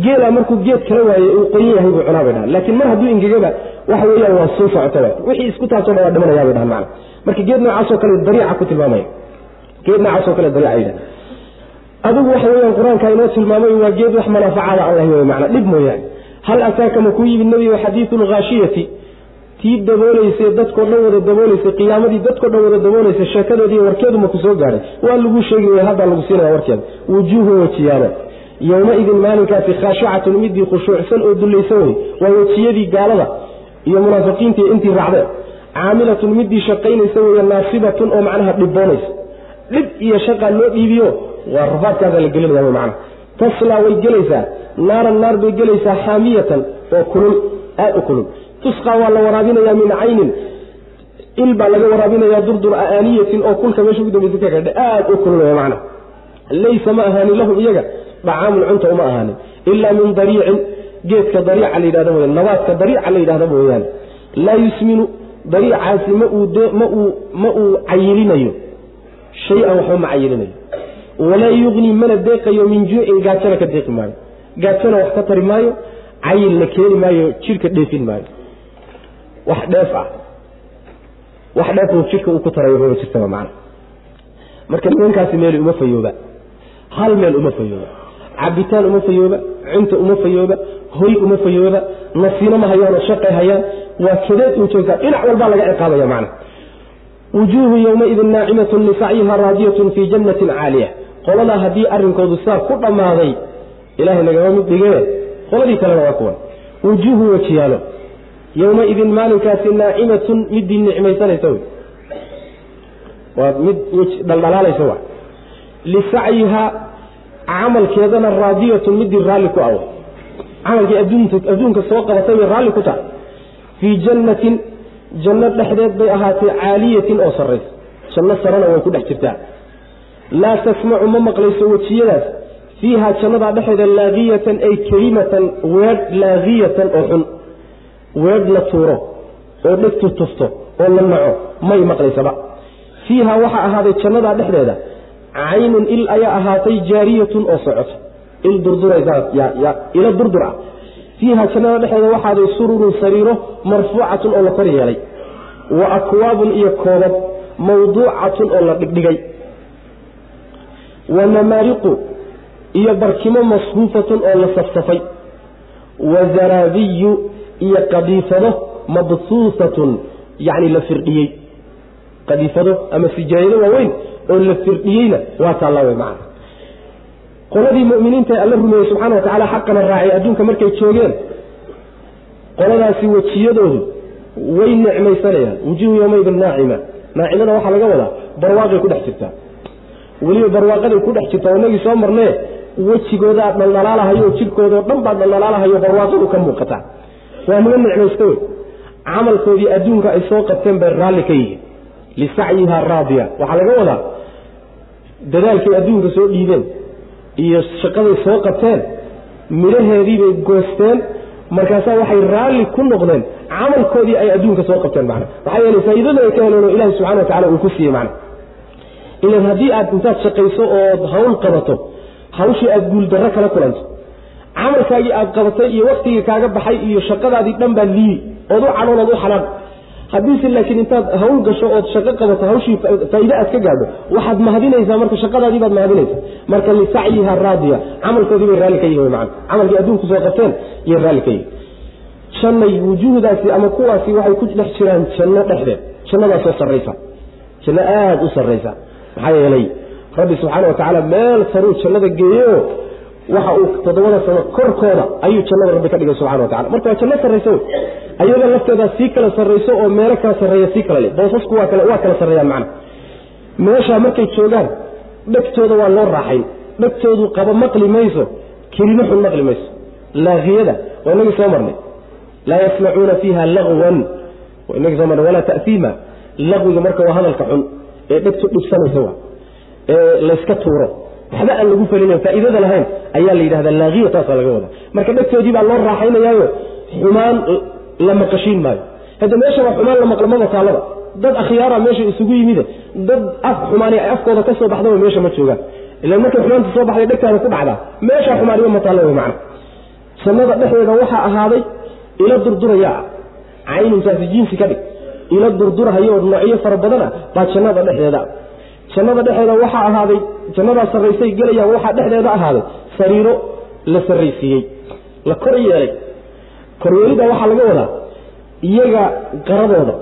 geela markuu geed kala waaye uu qoyan yahay buu cunaa bay dhahan laakiin mar hadduu ingegaba waxa weeyaan waa sun socoto waay wixii isku taasoo waa dhimanayaa bay dhahan macana marka geed noocaasoo kale dariica ku tilmaamaya geed noocaasoo kale dariica yidhaha adigu waxa weeyaan qur'aanka inoo tilmaamay waa geed wax manafacada aan wey macana dhib mooyaane. Hal ataaka ma kuu yimid nebiga xadiidu lghaashiyati tii dabooleysay dadkoo dhan wada dabooleysay qiyaamadii dadkoo dhan wada dabooleysay sheekadoodii warkeedu ma ku soo gaadhay waa lagu sheegi way haddaa lagu siinaya warkeeda wujuuhu wejiyaalo yowmaidin maalinkaasi khaashicatun midii khushuucsan oo dullaysan wey waa wejiyadii gaalada iyo munaafiqiintii intii raacdeen caamilatun midii shaqaynaysa weeye naasibatun oo macnaha dhiboonaysa dhib iyo shaqaa loo dhiibiyo waa rafaadkaasaa la gelinaya wy macnaha. Taslaa way gelaysaa naaran naar bay gelaysaa xaamiyatan oo kulul aad u kulul. Tusqaa waa la waraabinayaa min caynin il baa laga waraabinayaa durdur aaniyatin oo kulka meesha ugu dambaysa ka gadha aad u kulul wey macnaha. Laysa ma ahaanin lahum iyaga dhacaamun cunta uma ahaanin ilaa min dariicin geedka dariica la yidhahdo mooyaan nabaadka dariica la yidhahdo mooyaane laa yusminu dariicaasi ma uu cayilinayo shay-an waxba ma cayilinayo. Walaa yugnii mana deeqayo min juucin gaajana ka deeqi maayo. Gaajana wax ka tari maayo cayilna keeni maayo jidhka dheefin maayo. Wax dheef ah. Wax dheefuu jidhka uu ku tarayo mama jirtaba macana marka nimankaasi meeli uma fayooba. Hal meel uma fayooba. Cabitaan uma fayooba. Cunta uma fayooba hoy uma fayooba nasiino ma hayaanoo shaqay hayaan waa kadeed uu joogtaa. Dhinac walbaa laga ciqaabaya macna. Wujuuhu yowmaidin naacimatun lisacyiha raadiyatun fii jannatin caaliya. Qoladaa haddii arrinkoodu saa ku dhammaaday ilahay nagama mid dhigee qoladii kalena waa kuwan. Wujuuhu wejiyaalo. Yowmaidin maalinkaasi naacimatun midii nicmaysanaysa wey. Waa mid dhaldhalaalaysa wa lisacyiha camalkeedana raadiyatun midii raalli ku awa camalkii adduunka soo qabatay bay raalli ku tahay fii jannatin janno dhexdeed bay ahaatay caaliyatin oo sarraysa janno sarana way ku dhex jirtaa. Laa tasmacu ma maqlayso wejiyadaas. Fiiha jannadaa dhexeeda laaqiyatan ay kelimatan weedh laaqiyatan oo xun. Weedh la tuuro oo dhegtu tufto oo la naco may maqlaysaba. Fiiha waxaa ahaaday jannadaa dhexdeeda. Caynun il ayaa ahaatay jaariyatun oo socoto il durduraysailo durdur ah fiiha jannada dhexeeda waxaaday sururun sariiro marfuucatun oo la kor yeelay. Wa akwaabun iyo koobab mawduucatun oo la dhigdhigay. Wa namaariqu iyo barkimo masfuufatun oo la safsafay. Wa zaraabiyu iyo qadiifado mabsuusatun yacni la firdhiyey. Qadiifado ama sijaayado waaweyn oo la firdhiyeyna waa taalla wey macana qoladii mu'miniinta alla rumeeyey subxana wa tacala xaqana raacay adduunka markay joogeen qoladaasi wejiyadoodu way nicmaysanayaan wujuuhu yowmaydin naacima naacimada waxaa laga wadaa barwaaqay ku dhex jirtaa. Weliba barwaaqaday ku dhex jirtaa inagii soo marnee wejigoodaa dhaldhalaalahayo jidhkoodao dhan baa dhaldhalaalahayo barwaaqadu ka muuqataa. Waa niman nicmaysta wey. Camalkoodii adduunka ay soo qabteen bay raalli ka yihiin. Lisacyiha raadiya. Waxaa laga wadaa dadaalkay adduunka soo dhiibeen iyo shaqaday soo qabteen midhaheediibay goosteen markaasaa waxay raalli ku noqdeen camalkoodii ay adduunka soo qabteen macna. Maxaa yeelay faa'iidada ay ka heleen oo ilahi subxana wa tacala uu ku siiyey macna. Ilan haddii aad intaad shaqayso ood hawl qabato hawshii aad guuldarro kala kulanto camalkaagii aad qabatay iyo waktigii kaaga baxay iyo shaqadaadii dhan baad liibi ood u canoon ood u xanaan haddiise laakiin intaad hawl gasho ood shaqo qabato hawshii faa'iide aad ka gaadho waxaad mahadinaysaa marka shaqadaadii baad mahadinaysaa. Marka lisacyiha raadiya camalkoodii bay raalli ka yihiin man camalkii adduunku soo qabteen iyo raalli ka yihiin jannay wujuuhdaasi ama kuwaasi waxay ku dhex jiraan janno dhexdeed. Jannadaasoo sarraysa. Janno aada u sarraysa. Maxaa yeelay rabbi subxaana wa tacaala meel saruu jannada geeyo waxa uu toddobada sano korkooda ayuu jannada rabbi ka dhigay subxana wa marka waa janno sarraysa wey ayada lafteedaa sii kala sarrayso oo meelo kala sarreeya sii kala le boosasku waa kala sarreeyaan macna. Meeshaa markay joogaan dhegtooda waa loo raaxayn. Dhegtoodu qaba maqli mayso kelimo xun maqli mayso. Laaqiyada waa inagii soo marnay. Laa yasmacuuna fiiha lagwan. Waa inagii soo marnay walaa ta'fiima laqwiga marka waa hadalka xun ee dhegtu dhibsanaysa waa. Ee layska tuuro. Waxba aan lagu felinayn faa'iidada lahayn ayaa la yidhahdaa laaqiya taasaa laga wadaa. Marka dhegtoodii baa loo raaxaynayaayo. Xumaan la maqashiin maayo. Hadda meesha waa xumaan la maqlo maba taalaba dad akhyaara meesha isugu yimide. Dad af xumaani ay afkooda ka soo baxdaba meesha ma joogaan. Ilan markay xumaanta soo baxday dhegtaada ku dhacdaa. Meeshaa xumaaniba ma taallo wey macna jannada dhexdeeda waxaa ahaaday ila durdurayaa caynuntaasi jinsi ka dhig. Ila durdurahayo noocyo fara badana baa jannada dhexdeeda. Jannada dhexeeda waxaa ahaaday jannadaa sarraysay gelayaan waxaa dhexdeeda ahaaday. Sariiro la sarraysiiyey la kor yeelay koryeelida waxaa laga wadaa iyaga qaradooda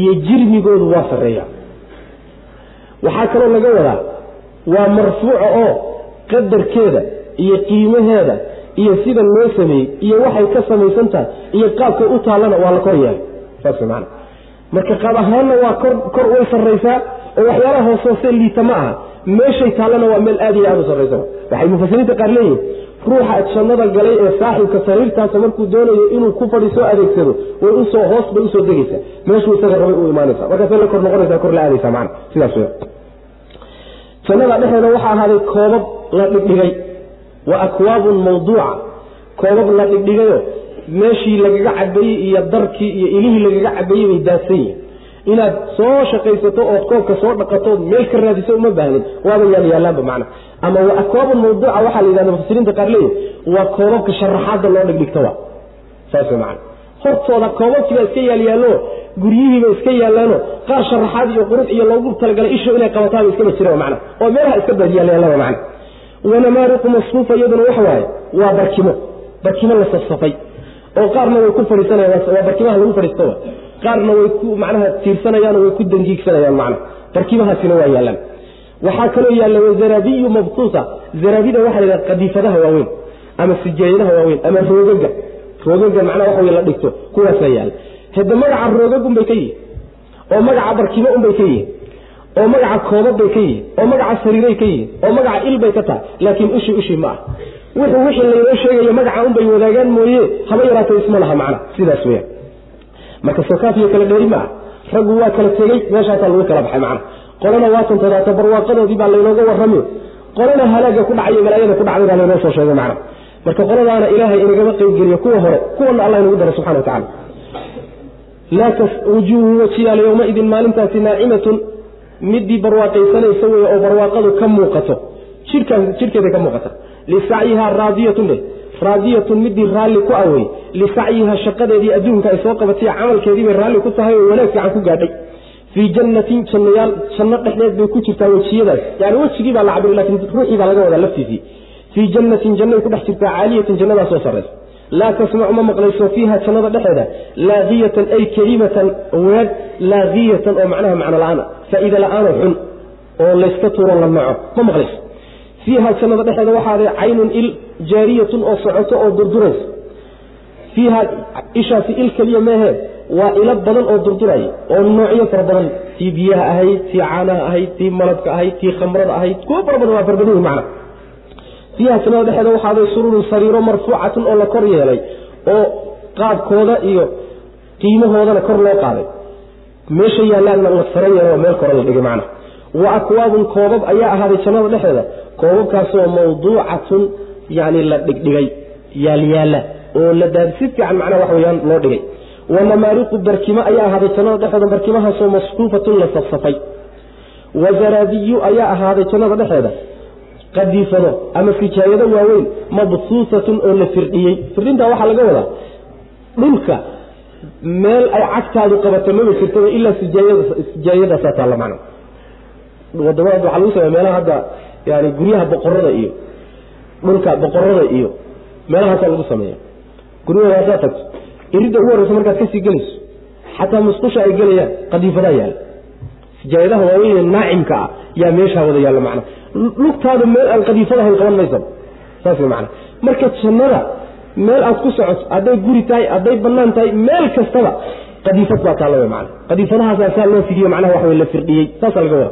iyo jirmigoodu waa sarreeya. Waxaa kaloo laga wadaa waa marfuuca oo qadarkeeda iyo qiimaheeda iyo sida loo sameeyey iyo waxay ka samaysan tahay iyo qaabkay u taallana waa la kor yeelay saas maana marka qaab ahaanna waa kor kor way sarraysaa oo waxyaalaha hoos hoose liita ma aha. Meeshay taallana waa meel aad iyo aad u sarraysa waxay mufasiriinta qaar leeyihiin ruuxa jannada galay ee saaxibka sariirtaasa markuu doonayo inuu ku fadhiisoo adeegsado way u soo hoos bay u soo degaysaa. Meeshuu isaga rabay u imaanaysa markaasay la kor noqonaysa kor la aadaysa macana sidaas wey jannada dhexeeda waxaa ahaaday koobab la dhigdhigay. Wa akwaabun mawduuca. Koobab la dhigdhigayo meeshii lagaga cabeeyey iyo darkii iyo ilihii lagaga cabeeyey bay daadsan yihiin inaad soo shaqaysato ood koobka soo dhaqato meel ka raadiso uma baahnid waaba yaalyaalaanba macna. Ama akwaabun mawduuca waxaa la yidhahda mufasiriinta qaar leeyihi waa koobabka sharaxaadda loo dhigdhigta wa saas macana hortooda koobabkiibaa iska yaalyaallo guryihiiba iska yaallaano qaar sharaxaad iyo qurux iyo loogu talagalay isho inay qabataaba iskaba jira macna. Oo meelaha iska baadyaalayaallaba macna. Wanamaariqu masfuufa iyaduna waxa waaye waa barkimo. Barkimo la safsafay. Oo qaarna way ku fadhiisanayaan waa barkimaha lagu fadhiisto qaarna way ku macnaha tiirsanayaan way ku dangiigsanayaan macna barkimahaasina waa yaallaan waxaa kaloo yaalla wazaraabiyu mabtuusa zaraabida waxaa la yidhaha qadiifadaha waaweyn ama sijaayadaha waaweyn ama roogaga. Roogaga macnaha waxa wey la dhigto kuwaasaa yaalla hadda magaca roogag unbay ka yihiin oo magaca barkimo unbay ka yihiin oo magaca koobab bay ka yihiin oo magaca sariiray ka yihiin oo magaca il bay ka tahay. Laakiin ushi ushi ma ah wuxuu wixii laynoo sheegayo magaca unbay wadaagaan mooye haba yaraatay isma laha macna. Sidaas weyaan marka sokaafiyo kala dheeri ma ah raggu waa kala tegey meeshaasaa lagu kala baxay macna qolana waa tantadaata barwaaqadoodii baa laynooga warrami qolana halaaga ku dhacayo malaayada ku dhacday baa laynoo soo sheegay macna marka qoladaana ilaahay inagama qaybgeliyo kuwa hore kuwana allah inagu daro subxana wa tacala laa wujuuhu wajiyaal yowmaidin maalintaasi naacimatun midii barwaaqaysanaysa wey oo barwaaqadu ka muuqato. Jidhkaas jidhkeeday ka muuqata. Lisacyihaa raadiyatun dheh raadiyatun midii raalli ku awey lisacyihaa shaqadeedii adduunka ay soo qabatay camalkeedii bay raalli ku tahay oo wanaag fiican ku gaadhay. Fii jannatin jannayaal janno dhexdeed bay ku jirtaa wejiyadaas. Yani wejigii baa la cabiri laakiin ruuxii baa laga wadaa laftiisii. Fii jannatin jannay ku dhex jirtaa caaliyatin jannadaas oo sarraysa laa tasmacu ma maqlayso fiiha jannada dhexeeda laaqiyatan ay kelimatan weedh laaqiyatan oo macnaha macno la'aan. Faa'iida la'aanoo xun oo layska tuuro la naco ma maqlayso fiiha jannada dhexeeda waxaaday caynun il jaariyatun oo socoto oo durduraysa fiiha ishaasi il keliya meehe waa ilo badan oo durduraya oo noocyo fara badan. Tii biyaha ahayd tii caanaha ahayd tii malabka ahayd tii khamrada ahayd kuwo fara badan waa farbadan macna. Fiiha jannada dhexeeda waxaaday sururun sariiro marfuucatun oo la kor yeelay oo qaabkooda iyo qiimahoodana kor loo qaaday. Meesha yaallaanna la sara yeelo meel kore la dhigay macna. Wa akwaabun koobab ayaa ahaaday jannada dhexeeda koobabkaasoo mawduucatun yani la dhigdhigay yaalyaalla oo la daadi si fiican macnaha wax weyaan loo dhigay. Wa namaariqu barkimo ayaa ahaaday jannada dhexeeda barkimahaasoo masfuufatun la safsafay. Wa zaraabiyu ayaa ahaaday jannada dhexeeda qadiifado ama fijaayado waaweyn mabsuusatun oo la firdhiyey. Firdhintaa waxaa laga wadaa dhulka meel ay cagtaadu qabato maba jirtaba ilaa sijaayadaasaa taalla macna. Wadamada waxaa lagu samey meelaha hadda yani guryaha boqorada iyo dhulka boqorada iyo meelahaasaa lagu sameeya guryahooda haddaad tagto iridda ugu horreysa markaad ka sii gelayso xataa musqusha ay gelayaan qadiifadaa yaalla sijaayadaha waaweyn naacimka ah yaa meeshaa wada yaalla macna. Lugtaadu meel aan qadiifadahayn qaban maysaba saas macna. Marka jannada meel aad ku socoto hadday guri tahay hadday bannaan tahay meel kastaba qadiifad baa taalla macna. Qadiifadahaasaa saa loo fidiyo macnaha wax wey la firdhiyey. Saasaa laga wada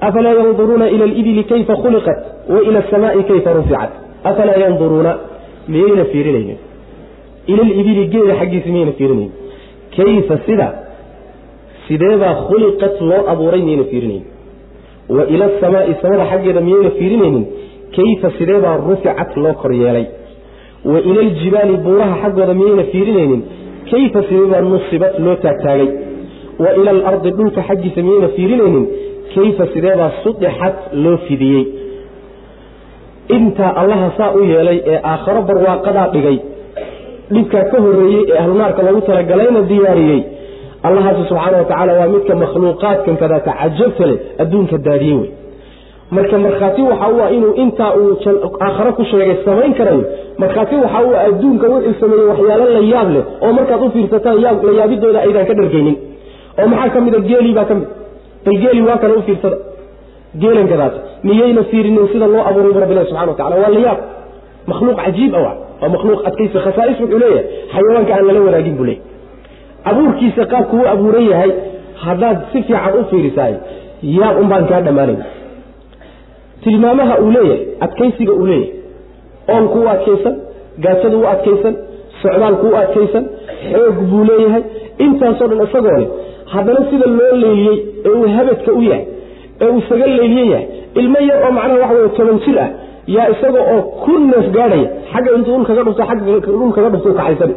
afalaa yanduruuna ila alibili kayfa khuliqat wa ila asamaai kayfa ruficat afalaa yanduruuna miyayna fiirinaynin ila alibili geeda xaggiisa miyayna fiirinaynin kayfa sida sideebaa khuliqat loo abuuray miyayna fiirinaynin wa ila asamaai samada xaggeeda miyayna fiirinaynin kayfa sideebaa ruficat loo kor yeelay wa ila aljibaali buuraha xaggooda miyayna fiirinaynin kayfa sideebaa nusibat loo taagtaagay wa ila alardi dhulka xaggiisa miyayna fiirinaynin kayfa sideebaa sudixat loo fidiyey? Intaa allaha saa u yeelay ee aakharo barwaaqadaa dhigay. Dhibkaa ka horreeyey ee ahlunaarka loogu talagalayna diyaariyey. Allahaasi subxaana wa tacaala waa midka makhluuqaadkan kadaata cajabta leh adduunka daadiyey wey. Marka markhaati waxa u ah inuu intaa uu aakharo ku sheegay samayn karayo. Markhaati waxa u ah adduunka wuxuu sameeyey waxyaalo la yaab leh oo markaad u fiirsataan la yaabidooda aydaan ka dhargaynin. Oo maxaa ka mida geelii baa ka mid bal geeli waa kana u fiirsada geelankadaas miyayna fiirinin sida loo abuuray bu rabbilahi subxana wa tacala waa la yaab. Makhluuq cajiib ah waa. Makhluuq adkaysa khasaais wuxuu leeyahay. Xayawaanka aan lala wanaagin buu leeyahy abuurkiisa qaabku u abuuran yahay haddaad si fiican u fiirisaay yaab un baan kaa dhammaanay tilmaamaha uu leeyahay adkaysiga uu leeyahay oonku u adkaysan gaajadu u adkaysan socdaalku u adkaysan xoog buu leeyahay. Intaasoo dhan isagoo leh haddana sida loo leyliyey ee uu habadka u yahay ee uu isaga leyliye yahay ilmo yar oo macnaha waxa wey toban jir ah yaa isaga oo kun neef gaadhaya xagga intuu dhul kaga dhufto agga dhul kaga dhufto u kacaysan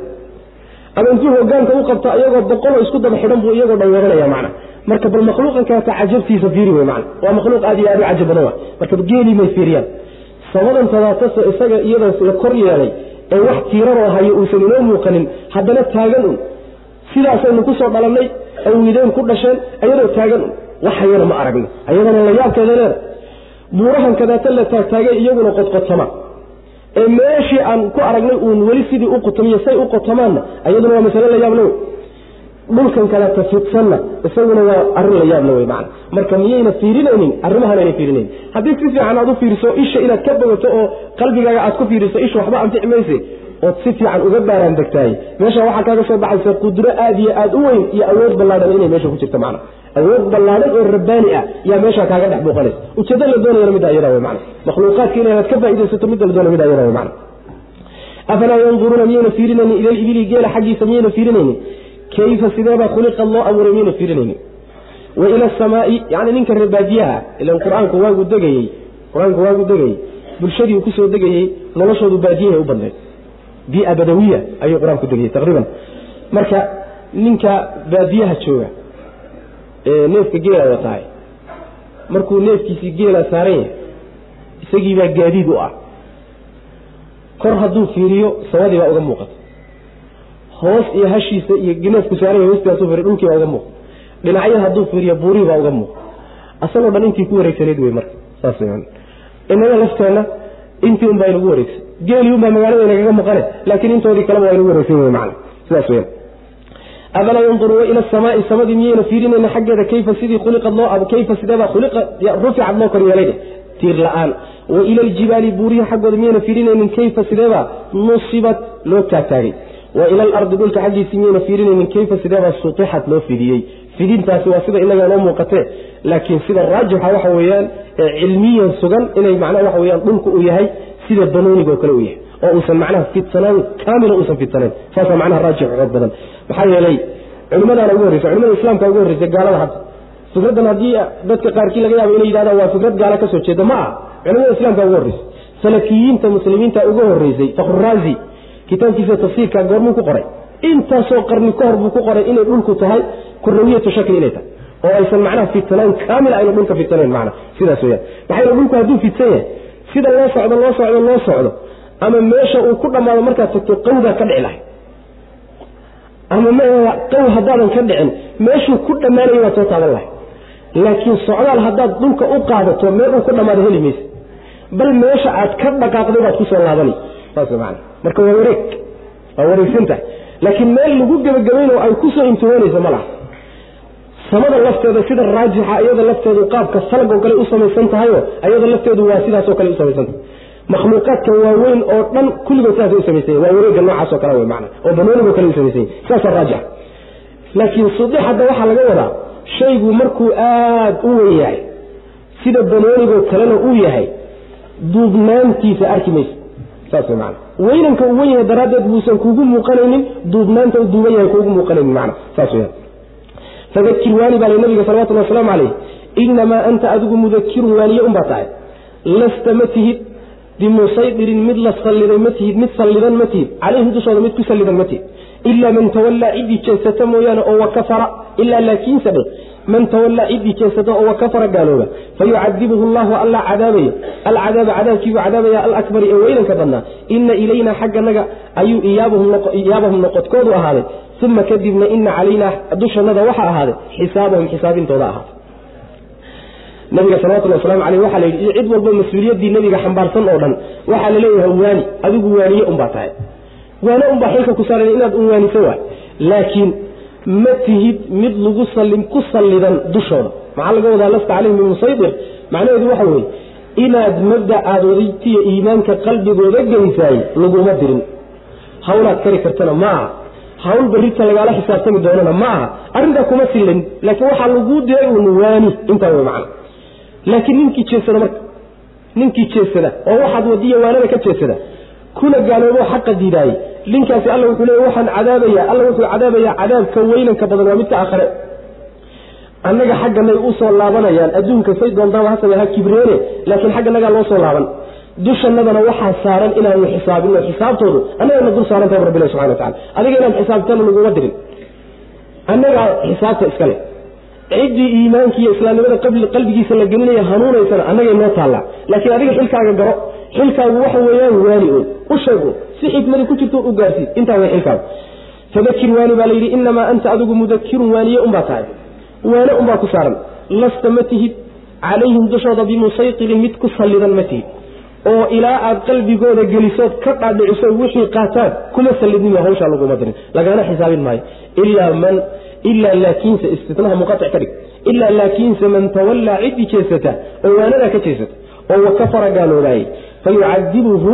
ama intuu hogaanka u qabto iyagoo boqoloo isku daba buu iyagoo dhan yeeranaya macna marka bal makhluuqan cajabtiisa fiiri wey macna waa makhluuq aad iyo aad u cajab badan wa marka geelii may fiiriyaan. Sabadan tadaatase isaga iyadoo la kor yeelay ee wax tiiraroo hayo uusan inoo muuqanin haddana taagan un sidaasaynu ku soo dhalannay awideen ku dhasheen iyadoo taagan waxayana ma aragno ayadana la yaabkeeda leeda la taagtaagay iyaguna qodqotama ee meeshii aan ku aragnay uun weli sidii u qotamiyo say u qotomaanna iyaduna waa masale la yaabla dhulkan kaleeta fidsanna isaguna waa arrin la yaabla wey macana marka miyayna fiirinaynin arrimahan ayna fiirinaynin haddii si fiican aad u fiiriso isha inaad ka bogato oo qalbigaaga aad ku fiiriso isha waxba anfici mayse ood si fiican uga baaraan degtaay meesha waxaa kaaga soo baxaysa qudro aad iyo aad u weyn iyo awood ballaadhan inay meesha ku jirto macna awood ballaadhan oo rabbaani ah yaa meesha kaaga dhex muuqanaysa ujeeddo la doonayana midda iyada wey macna makhluuqaadka inaad ka faaidaysato midda la doonaya midda iyada wey macna afalaa yanduruuna miyayna fiirinaynin ila libili geela xaggiisa miyayna fiirinaynin kayfa sideebaa khuliqad loo abuuray miyayna fiirinaynin wa ila asamaai yani ninka reebaadiyaha ilan qur'aanku waagu degayey qur'aanku waagu degayey bulshadii uu ku soo degayey noloshoodu baadiyahay u badneed bia badawiya ayuu qur'aanku degayey taqriiban. Marka ninka baadiyaha jooga ee neefka geela watahay markuu neefkiisii geela saaran yahay isagii baa gaadiid u ah. Kor hadduu fiiriyo sawadii baa uga muuqata. Hoos iyo hashiisa iyo neefku saaran yahay hoostiiasuu fiiriy dhulkii baa uga muuqata. Dhinacyo hadduu fiiriyo buurihii baa uga muuqa asagoo dhan intii ku wareegsanayd wey marka saas inaga lafteenna intii un baa inagu wareegsan geelii un baa magaalada inagaga maqane laakiin intoodii kaleba waa inagu wareegsan wey macana sidaas weyan afalaa yanduruuna ila asamaai samadii miyayna fiirinayna xaggeeda kayfa sidii kayfa sideebaa ruficad loo kor yeelay tiir la'aan. Wa ila aljibaali buurihi xaggooda miyayna fiirinaynin kayfa sideebaa nusibat loo taagtaagay. Wa ila alardi dhulka xaggiisi miyayna fiirinaynin kayfa sideebaa sutixat loo fidiyey. Fidintaasi waa sida inaga noo muuqatee laakiin sida raajixa waxa weeyaan ee cilmiyan sugan inay macnaha waxa weyaan dhulku uu yahay sida banooniga oo kale u yahay oo uusan macnaha fidsanaan kaamila uusan fidsanayn saasaa macnaha raajix xoog badan. Maxaa yeelay culimadaana ugu horreysa culimada islaamka ugu horreysay gaalada hadda. Fikraddan haddii dadka qaarkii laga yaabo inay yidhahdaan waa fikrad gaala ka soo jeeda ma aha. Culimada islaamka ugu horreysay salafiyiinta muslimiinta ugu horreysay fakruraazi kitaabkiisa tafsiirka goormuu ku qoray. Intaasoo qarni ka hor buu ku qoray inay dhulku tahay kurawiyatu shakli inay tahay oo aysan macnaha fidsanaan kaamil ayna dhulka fidsanayn macna sidaas weyaan maxaa yeele dhulku hadduu fidsan yahay sida loo socdo loo socdo loo socdo ama meesha uu ku dhammaado markaad tagto qawdaa ka dhici lahay. Ama m qaw haddaadan ka dhicin meeshuu ku dhammaanaya waad soo taaban lahay. Laakiin socdaal haddaad dhulka u qaadato meel uu ku dhammaado heli maysa. Bal meesha aad ka dhaqaaqday baad ku soo laabanay saas man marka waa wareeg. Waa wareegsantahay. Laakiin meel lagu gebagabayn oo ay ku soo intihoonaysa ma laha samada lafteeda sida raajixa iyada lafteedu qaabka salagoo kale u samaysan tahayoo iyada lafteedu waa sidaasoo kale u samaysantahay makhluuqaadka waaweyn oo dhan kulligood sidaasay u samaysanya waa wareegga noocaasoo kale mana oo banoonigoo kale u samaysanya sidaasa raajix laakiin sudix hadda waxaa laga wadaa shaygu markuu aad u wen yahay sida banoonigoo kalena uu yahay duubnaantiisa arki maysa. Saas mana weynanka uu wen yahay daraaddeed buusan kuugu muuqanaynin duubnaanta duuban yahay kuugu muuqanaynin mana saas weyan fadakir waani baa nabiga salawatullah wasalaamu calayh. Inamaa anta adigu mudakirun waaniye unbaa tahay. Lasta ma tihid. Bimusaydirin mid la salliday ma tihid. Mid sallidan ma tihid. Calayhim dushooda mid ku sallidan ma tihid. Ilaa man tawallaa ciddii jeesata mooyaane oo wakafara ilaa laakiinse dhe man tawallaa ciddii jeesata oo wakafara gaalooba fayucadibuhu llahu alla cadaabaya. Alcadaaba cadaabkiibuu cadaabaya alakbari ee weynanka badnaa. Ina ilaynaa xagganaga ayuu iyaabahum noqodkoodu ahaaday uma kadibna ina calaynaa dushannada waxaa ahaaday xisaabahum xisaabintooda ahaaday nabiga salawatulli waslamu aleyh waxaa la yidhi iyo cid walba mas'uuliyaddii nebiga xambaarsan oo dhan waxaa la leeyahay waani adigu waaniye unbaa tahay waane unbaa xilka ku saaran inaad un waaniso waay laakiin ma tihid mid lagu sallim ku sallidan dushooda maxaa laga wadaa lasta calayhim bimusaydir macnaheedu waxa weeye inaad mabda aad wadaytiya iimaanka qalbigooda gelisaay laguma dirin hawlaad kari kartana ma aha hawl barrita lagaala xisaabtami doonana ma aha arrintaa kuma sillan laakiin waxaa laguu diray un waani intaa wey macna laakiin ninkii jeesada marka ninkii jeesada oo waxaad wadiya waanada ka jeesada kuna gaaloobo xaqa diidaayey ninkaasi alla wuxuu leeya waxaan cadaabaya alla wuxuu cadaabayaa cadaabka weynanka badan waa midka aakhare. Annaga xagganay u laabanayaan adduunka say doontaaba hasame ha kibreene laakiin xagganagaa loo soo laaban dushannadana waxaa saaran inaanu xisaabino xisaabtoodu annagana dul saaran tahay rabbilah subxana wa tacala adiga inaad xisaabtana laguma dirin. Annagaa xisaabta iska leh ciddii iimaanki iyo islaamnimada qalbigiisa la gelinaya hanuunaysana annagay noo taallaa laakiin adiga xilkaaga garo. Xilkaagu waxa weeyaan waani un u sheeg un si xikmadi ku jirto u gaarsiid. Intaa way xilkaagu. Fadakir waani baa layidhi inamaa anta adigu mudakirun waaniye unbaa tahay. Waane unbaa ku saaran. Lasta ma tihid? Calayhim dushooda bimusaytirin mid ku sallidan ma tihid oo ilaa aad qalbigooda gelisood ka dhaadhiciso wixii qaataan kuma sallidnima hawshaa laguma dirin. Lagana xisaabin maayo. Ilaa laakiinse istinaha muqatic ka dhig. Ilaa laakiinse man tawallaa ciddii jeesata oo waanadaa ka jeesata oo wakafara gaaloobaayey. Fayucadibuhu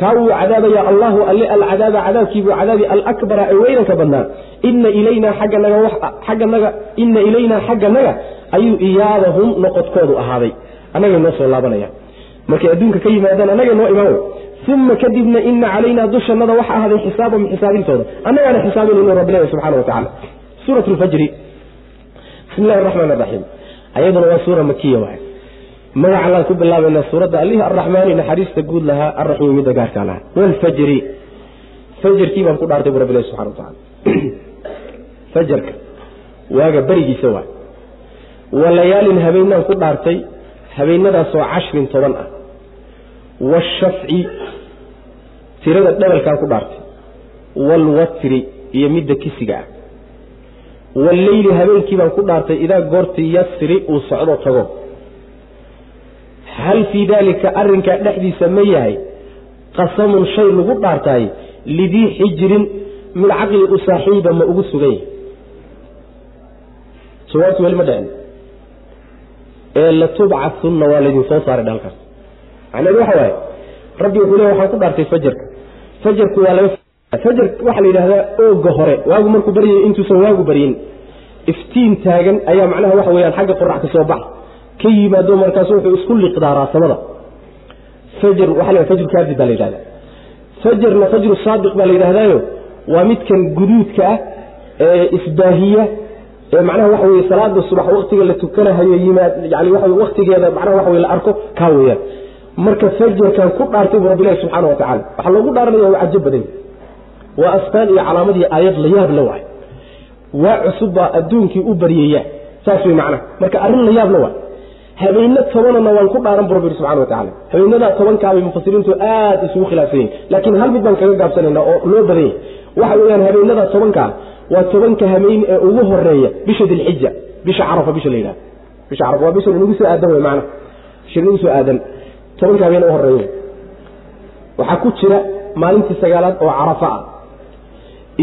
kaa wuu cadaabaya allahu alle alcadaaba cadaabkiibuu cadaabi alakbara ee weynanka badnaa. Ina ilaynaa xagganaga ina ilaynaa xagganaga ayuu iyaabahum noqodkoodu ahaaday. Annagay noo soo laabanayaan markay adduunka ka yimaadaan annagay noo imaan wey uma kadibna ina calaynaa dushannada waxa ahaaday xisaabahum xisaabintooda. Annagaana xisaabinayno rabbilahi subxana wa tacala suurat lfajri bismi illahi araxmaan araxiim ayaduna waa suura makiya waay magaca allaan ku bilaabaynaa suuradda allihii arraxmaani naxariista guud lahaa arraxiimi midda gaarkaa lahaa. Waalfajri fajarkii baan ku dhaartay bu rabbilahi subxana wa tacala fajarka. Waaga berigiisa waay wa layaalin habeenaan ku dhaartay habeenadaasoo cashrin toban ah washafci tirada dhabalkaan ku dhaartay. waalwatri iyo midda kisiga ah. walleyli habeenkii baan ku dhaartay idaa goortii yasri uu socdo tago. hal fii daalika arrinkaa dhexdiisa ma yahay qasamun shay lagu dhaartaay lidii xijirin mid caqli u saaxiiba ma ugu sugan yahay jawaabtu weli ma dhicin ee latubcasunna waa laydin soo saaray dhalkaas macnaheedu waxa waaye rabbi wuxuu leey waxaan ku dhaartay fajarka. Fajarku waa laba fajar waxaa la yidhahdaa ooga hore. Waagu markuu baryay intuusan waagu baryin. Iftiin taagan ayaa macnaha waxa weyaan xagga qorax ka soo bax ka yimaado markaasu wuxuu isku liqdaaraa samada. Fajar waxa la fajru kaadib baa la yidhahdaa fajarna fajru saadiq baa la yidhahdaayo waa midkan guduudka ah ee isbaahiya ee macnaha waxa weye salaada subax waktiga la tukanahayo yimaad yani waxa waktigeeda macnaha waxa weye la arko kaa weeyaan marka fajarkan ku dhaartay buu rabbilahi subxaana wa tacala waxaa loogu dhaaranaya waa cajo badan. Waa astaan iyo calaamadii aayad la yaab la waay waa cusub baa adduunkii u baryaya saas wey macnaha marka arrin la yaab la waay habeenno tobanana waan ku dhaaran bu rabbi subxana wa tacala habeenadaa tobankaabay mufasiriintu aad isugu khilaafsan yihiin laakiin hal mid baan kaga gaabsanayna oo loo badanyay waxa weeyaan habeenada tobankaa waa tobanka hameyn ee ugu horreeya bisha dilxija bisha carafa bisha la yidhahda bisha carafa waa bisha inagu soo aadan wey maana bisha inagu soo aadan tobanka habeen u horreeya waxaa ku jira maalintii sagaalaad oo carafa ah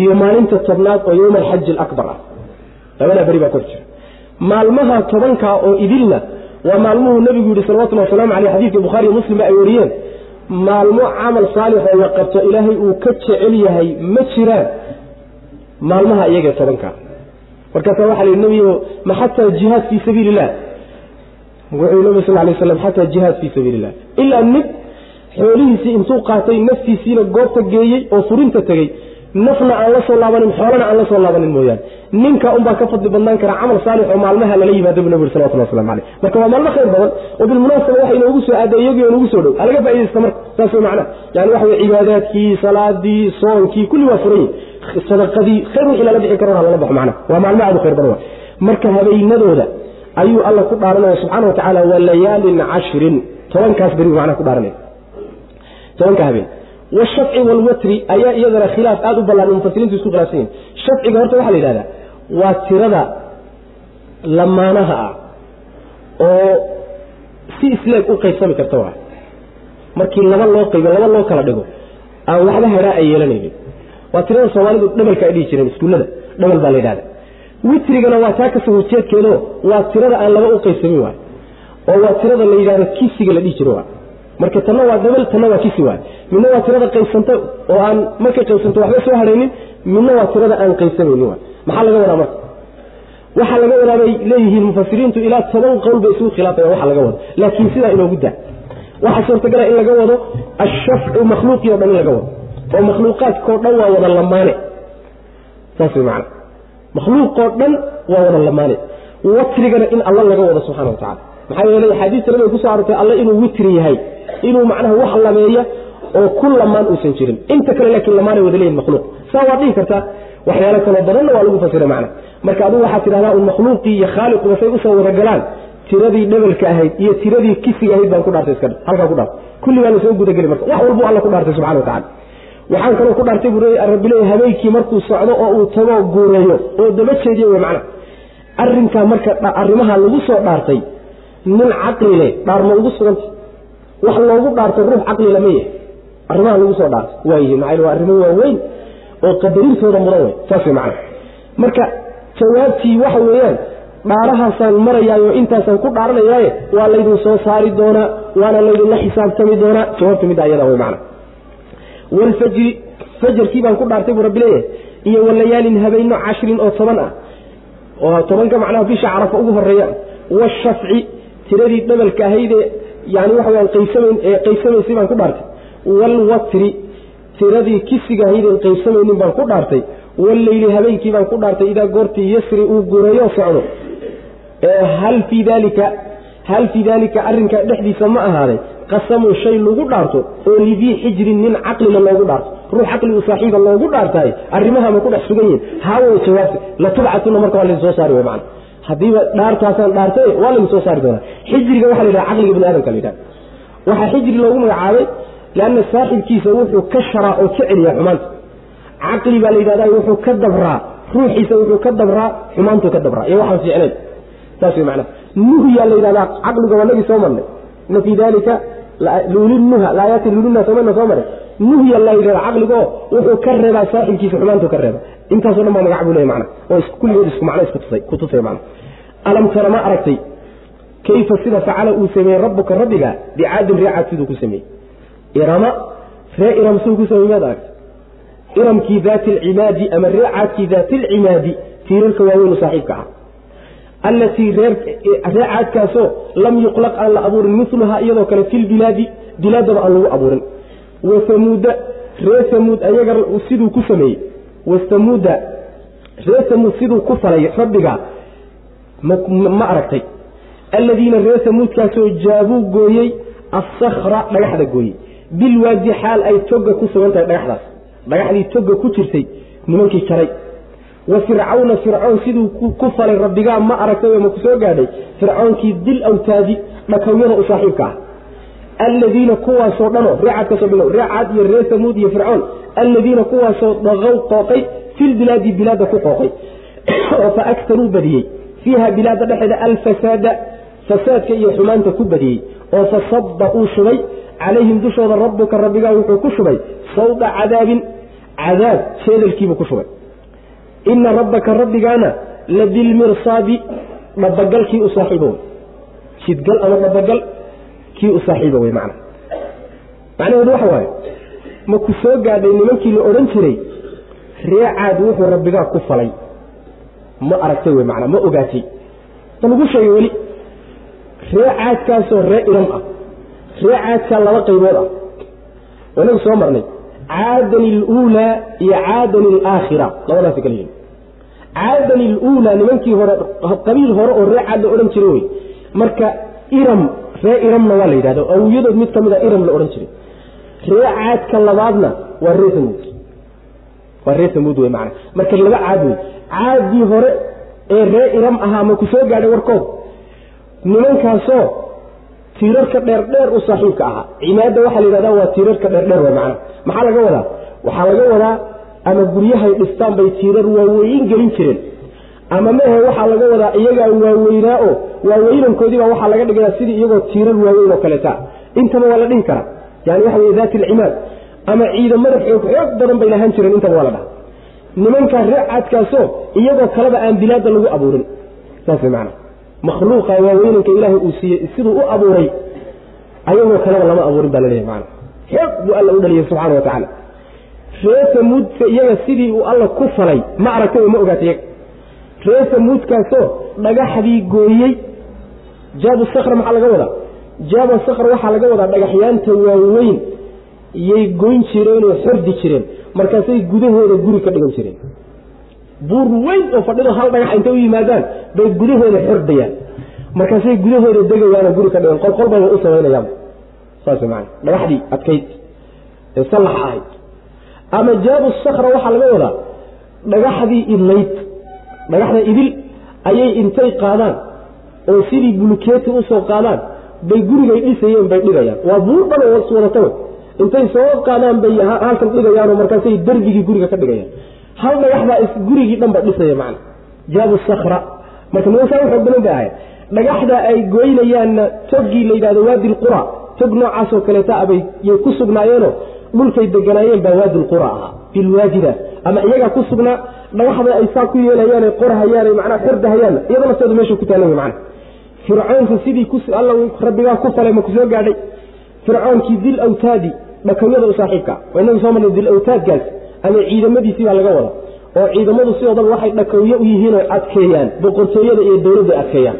iyo maalinta tobnaad oo yowma alxaji alakbar ah. Labadaa beri baa kor jira. Maalmaha tobankaa oo idilna waa maalmuhuu nebigu yidhi salawatullhi wasalaamu aleyh xadiidka bukhaariyo muslim ba ay wariyeen maalmo camal saalixoo la qabto ilaahay uu ka jecel yahay ma jiraan maalmaha iyagee tobankaa markaasaa waxa la yidhi nebigo ma xataa jihaad fii sabiili illah wuxuu nabi sal lay slam xataa jihaad fii sabiili illah ilaa nin xoolihiisii intuu qaatay naftiisiina goobta geeyey oo furinta tegey. Nafna aan la soo laabanin xoolana aan la soo laabanin mooyaane. Ninka unbaa ka fadli badnaan karaa camal saalix oo maalmaha lala yimaado bu nabig salawatulli waslamu aleyh marka waa maalmo khayr badan oo bilmunaasaba waxa inoogu soo aada iyagii oo nagu soo dhow. Halaga faa'idaysta marka saas way macnaha yani waxa wey cibaadaadkii salaadii soonkii kulli waa furan yihiin sadaqadii khayr wixii lala bixi karona lala baxo macnaha waa maalmo aad u khayr badan marka habeenadooda ayuu alla ku dhaaranaya subxana wa tacaala wa layaalin cashrin. Tobankaas beri bu macnaha ku dhaaranaya. Tobanka habeen. Washafci walwatri ayaa iyadana khilaaf aada u ballaan mufasiriintu isku khilaafsan yihiin shafciga horta waxaa la yidhahdaa waa tirada lamaanaha ah oo si isleeg u qaybsami karta waa. Markii laba loo qaybo laba loo kala dhigo aan waxba hedhaa ay yeelanaynin. Waa tirada soomaalidu dhabalka ay dhihi jireen iskuullada. Dhabal baa la yidhahda witrigana waa taa ka soo horjeedkeedo waa tirada aan laba u qaybsamin waay. oo waa tirada la yidhahdo kisiga la dhihi jiro waa marka tanna waa dabal tanna waa kisi waay. midna waa tirada qaybsanta oo aan markay qaybsanto waxba soo hadhaynin midna waa tirada aan qaybsamaynin waay. maxaa laga wadaa marka? waxaa laga wadaa bay leeyihiin mufasiriintu ilaa toban qowl bay isugu khilaafaya waxa laga wado. laakiin sidaa inoogu daa. waxaa suurtagala in laga wado ashafcu makhluuqii o dhan in laga wado. oo makhluuqaadkao dhan waa wada lamaane. saas way macana makhluuqoo dhan waa wada lamaane. Watrigana in alla laga wado subxana wa tacala maxaa yeelay axaadiista nabiga ku soo arortay alle inuu witri yahay inuu macnaha wax lameeya oo ku lamaan uusan jirin. Inta kale laakiin lamaanay wada leeyihiin makhluuq. Saa waad dhihi kartaa waxyaalo kaloo badanna waa lagu fasira macna. Marka adigu waxaad tidhahdaa un makhluuqii iyo khaaliquba say u soo wada galaan tiradii dhabalka ahayd iyo tiradii kisiga ahayd baan ku dhaartay iska halkaa ku dhaartay. Kulli baana soo gudageli marka. Wax walbuu alla ku dhaartay subxana wa tacala waxaan kaloo ku dhaartay buu rabbi leeya habeenkii markuu socdo oo uu tago guureeyo oo daba jeediyo wey macna. Arrinkaa marka arrimaha lagu soo dhaartay nin caqli leh dhaarma ugu suganta wax loogu dhaartay ruux caqli lama yahay arrimaha lagu soo dhaartay waayihi maxaa waa arrimo waaweyn oo qadarintooda mudan wey saas macna. Marka jawaabtii waxa weeyaan dhaarahaasaan marayaayo intaasaan ku dhaaranayaaye waa laydin soo saari doonaa waana laydinla xisaabtami doonaa jawaabta midda ayada wey macna walfajri fajarkii baan ku dhaartay buu rabbi iyo walayaalin habeenno cashrin oo toban ah. Oo tobanka macnaha bisha carafa ugu horreeya washafci tiradii dhabalka ahaydee yani waxa weyaan qaybsamayn ee qaybsamaysay baan ku dhaartay. Waalwatri tiradii kisiga ahaydeen qaybsamaynin baan ku dhaartay. Walleyli habeenkii baan ku dhaartay idaa goortii yasri uu gureeyo socdo hal fii dalika hal fii daalika arrinkaa dhexdiisa ma ahaaday qasamun shay lagu dhaarto oo lidii xijrin nin caqlina loogu dhaarto ruux caqli u saaxiiba loogu dhaartaay arrimaha ma ku dhex sugan yihiin haaway jawaabta latubcatuna marka waa laydin soo saari wey macana haddiiba dhaartaasaan dhaartay waa laydin soo saari doonaa. Xijriga waxa la yidhaha caqliga bini aadamka la yidhaha waxaa xijri loogu magacaabay lianna saaxibkiisa wuxuu ka sharaa oo ka celiyaa xumaanta. Caqli baa la yidhahda wuxuu ka dabraa ruuxiisa wuxuu ka dabraa xumaantuu ka dabraa. Iyo waxaan fiicnayn saas wey macnaha nuhyaa la yidhahdaa caqliga waa nagii soo marnay. Ina fii dalika luulinuha laayaati luulina soomana soo maray nuhya la yidhahda caqligo wuxuu ka reebaa saaxibkiisa xumaantuu ka reeba intaasoo dhan baa magac buu leeya macna oo kulligood isku macno iskutusay ku tusay macna alam tara ma aragtay? Kayfa sida facala uu sameeyey rabbuka rabbiga? Bicaadin reecaad siduu ku sameeyey. Irama ree iram siduu ku sameeyey maad aragtay? Iramkii daati alcimaadi ama reecaadkii daati alcimaadi tiirarka waaweynu saaxiibka ah allatii reecaadkaasoo lam yuqlaq aan la abuurin miluhaa iyadoo kale fi lbilaadi bilaadaba aan lagu abuurin wa samuuda ree samuud ayaga siduu ku sameeyey wasamuuda ree samuud siduu ku falay rabbiga ma aragtay alladiina ree samuudkaasoo jaabuu gooyey assakra dhagaxda gooyey bilwaadi xaal ay toga ku sugan tahay dhagaxdaas dhagaxdii toga ku jirtay nimankii jaray wa fircawna fircoon siduu ku falay rabbigaa ma aragtay ma ku soo gaadhay? Fircoonkii dil awtaadi dhakawyada u saaxiibka ah. Alladiina kuwaasoo dhano reecadkaasoo dhano reecad iyo ree samuud iyo fircoon alladiina kuwaasoo dhaqow qooqay filbilaadi bilaadda ku qooqay. Oo fa aktaruu badiyey. Fiiha bilaadda dhexeeda alfasaada fasaadka iyo xumaanta ku badiyey. Oo fasaba uu shubay calayhim dushooda rabbuka rabbigaa wuxuu ku shubay. Sawda cadaabin cadaab jeedalkiibuu ku shubay ina rabbaka rabbigaana la bilmirsaadi dhabagalkii u saaxiibo. Wey jidgal ama dhabagal kii u saaxiiba wey macna. Macnaheedu waxa waaye ma ku soo gaadhay nimankii la odhan jiray reecaad wuxuu rabbigaa ku falay. Ma aragtay wey macnaa ma ogaatay. Ma lagu sheegay weli reecaadkaasoo ree iram ah reecaadkaa laba qaybood ah. Wanagu soo marnay caadani aluulaa iyo caadani alaakhira labadaasi kala yihiin caadani aluulaa nimankii hore qabiil hore oo reecaad la odhan jiray wey. Marka iram ree iramna waa la yidhahda awiyadood mid ka mid a iram la odhan jiray. Ree caadka labaadna waa ree samuud. Waa ree samuud wey maana marka laba caad wey caadii hore ee ree iram ahaa ma ku soo gaadhay warkood nimankaasoo tiirarka dheerdheer u saaxiibka ahaa. Cimaadda waxaa la yidhahda waa tiirarka dheerdheer wey macana maxaa laga wadaa? Waxaa laga wadaa ama guryahay dhistaan bay tiirar waaweyn gelin jireen. Ama mehe waxaa laga wadaa iyagaa waaweynaa oo waaweynankoodiibaa waxaa laga dhigaya sidii iyagoo tiirar waaweyn oo kaleeta intaba waa la dhihi karaa. Yani waxa wey daati alcimaad ama ciidamada xoog xoog badan bay lahaan jireen intaba waa la dhaha nimankaa reecaadkaasoo iyagoo kaleba aan bilaadda lagu abuurin. Saas maana makhluuqa waaweynanka ilaahay uu siiyey siduu u abuuray ayagoo kaleba lama abuurin baa laleeyahy maana xoog buu alla u dhaliyay subxana wa tacaala ree samuudka iyaga sidii uu alla ku falay ma aragtay oo ma ogaatay iyaga ree samuudkaasoo dhagaxdii gooyey jaabu sakra maxaa laga wadaa? Jaaba sakr waxaa laga wadaa dhagaxyaanta waaweyn yay goyn jireenoo xordi jireen. Markaasay gudahooda guri ka dhigan jireen. Buur weyn oo fadhido hal dhagax intay u yimaadaan bay gudahooda xordayaan. Markaasay gudahooda degayaanoo guri ka dhigan qolqolbaba u samaynayaan saas maana dhagaxdii adkayd ee sallax ahayd ama jaabu sakra waxaa laga wadaa dhagaxdii idlayd dhagaxda idil ayay intay qaadaan oo sidii bulukeeti u soo qaadaan bay gurigay dhisayeen bay dhigayaan. Waa buur dhan wadatawa intay soo qaadaan bay halkan dhigayaanoo markaasay darbigii guriga ka dhigayaan. Hal dhagaxbaa gurigii dhanba dhisaya macna. Jaabu sakra marka nimankaa u xoog badan bay ahayd dhagaxda ay goynayaanna toggii la yidhahdo waadi lqura tog noocaasoo kaleeta abay yay ku sugnaayeeno dhulkay deganaayeen baa waadi lqura ahaa. Bilwaadida ama iyagaa ku sugnaa dhagaxda ay saa ku yeelayaane qorahayaan macnaa xordahayaanna iyadoo naftooda meesha ku taalan wey macna fircoonka sidii alla rabbigaa ku falay ma soo gaadhay. Fircoonkii dil awtaadi dhakawyada u saaxiibka. Waa inagu soo marnay dil awtaadkaas ama ciidamadiisii baa laga wada oo ciidamadu sidoodaba waxay dhakawyo u yihiin oo adkeeyaan boqortooyada iyo dowladda adkeeyaan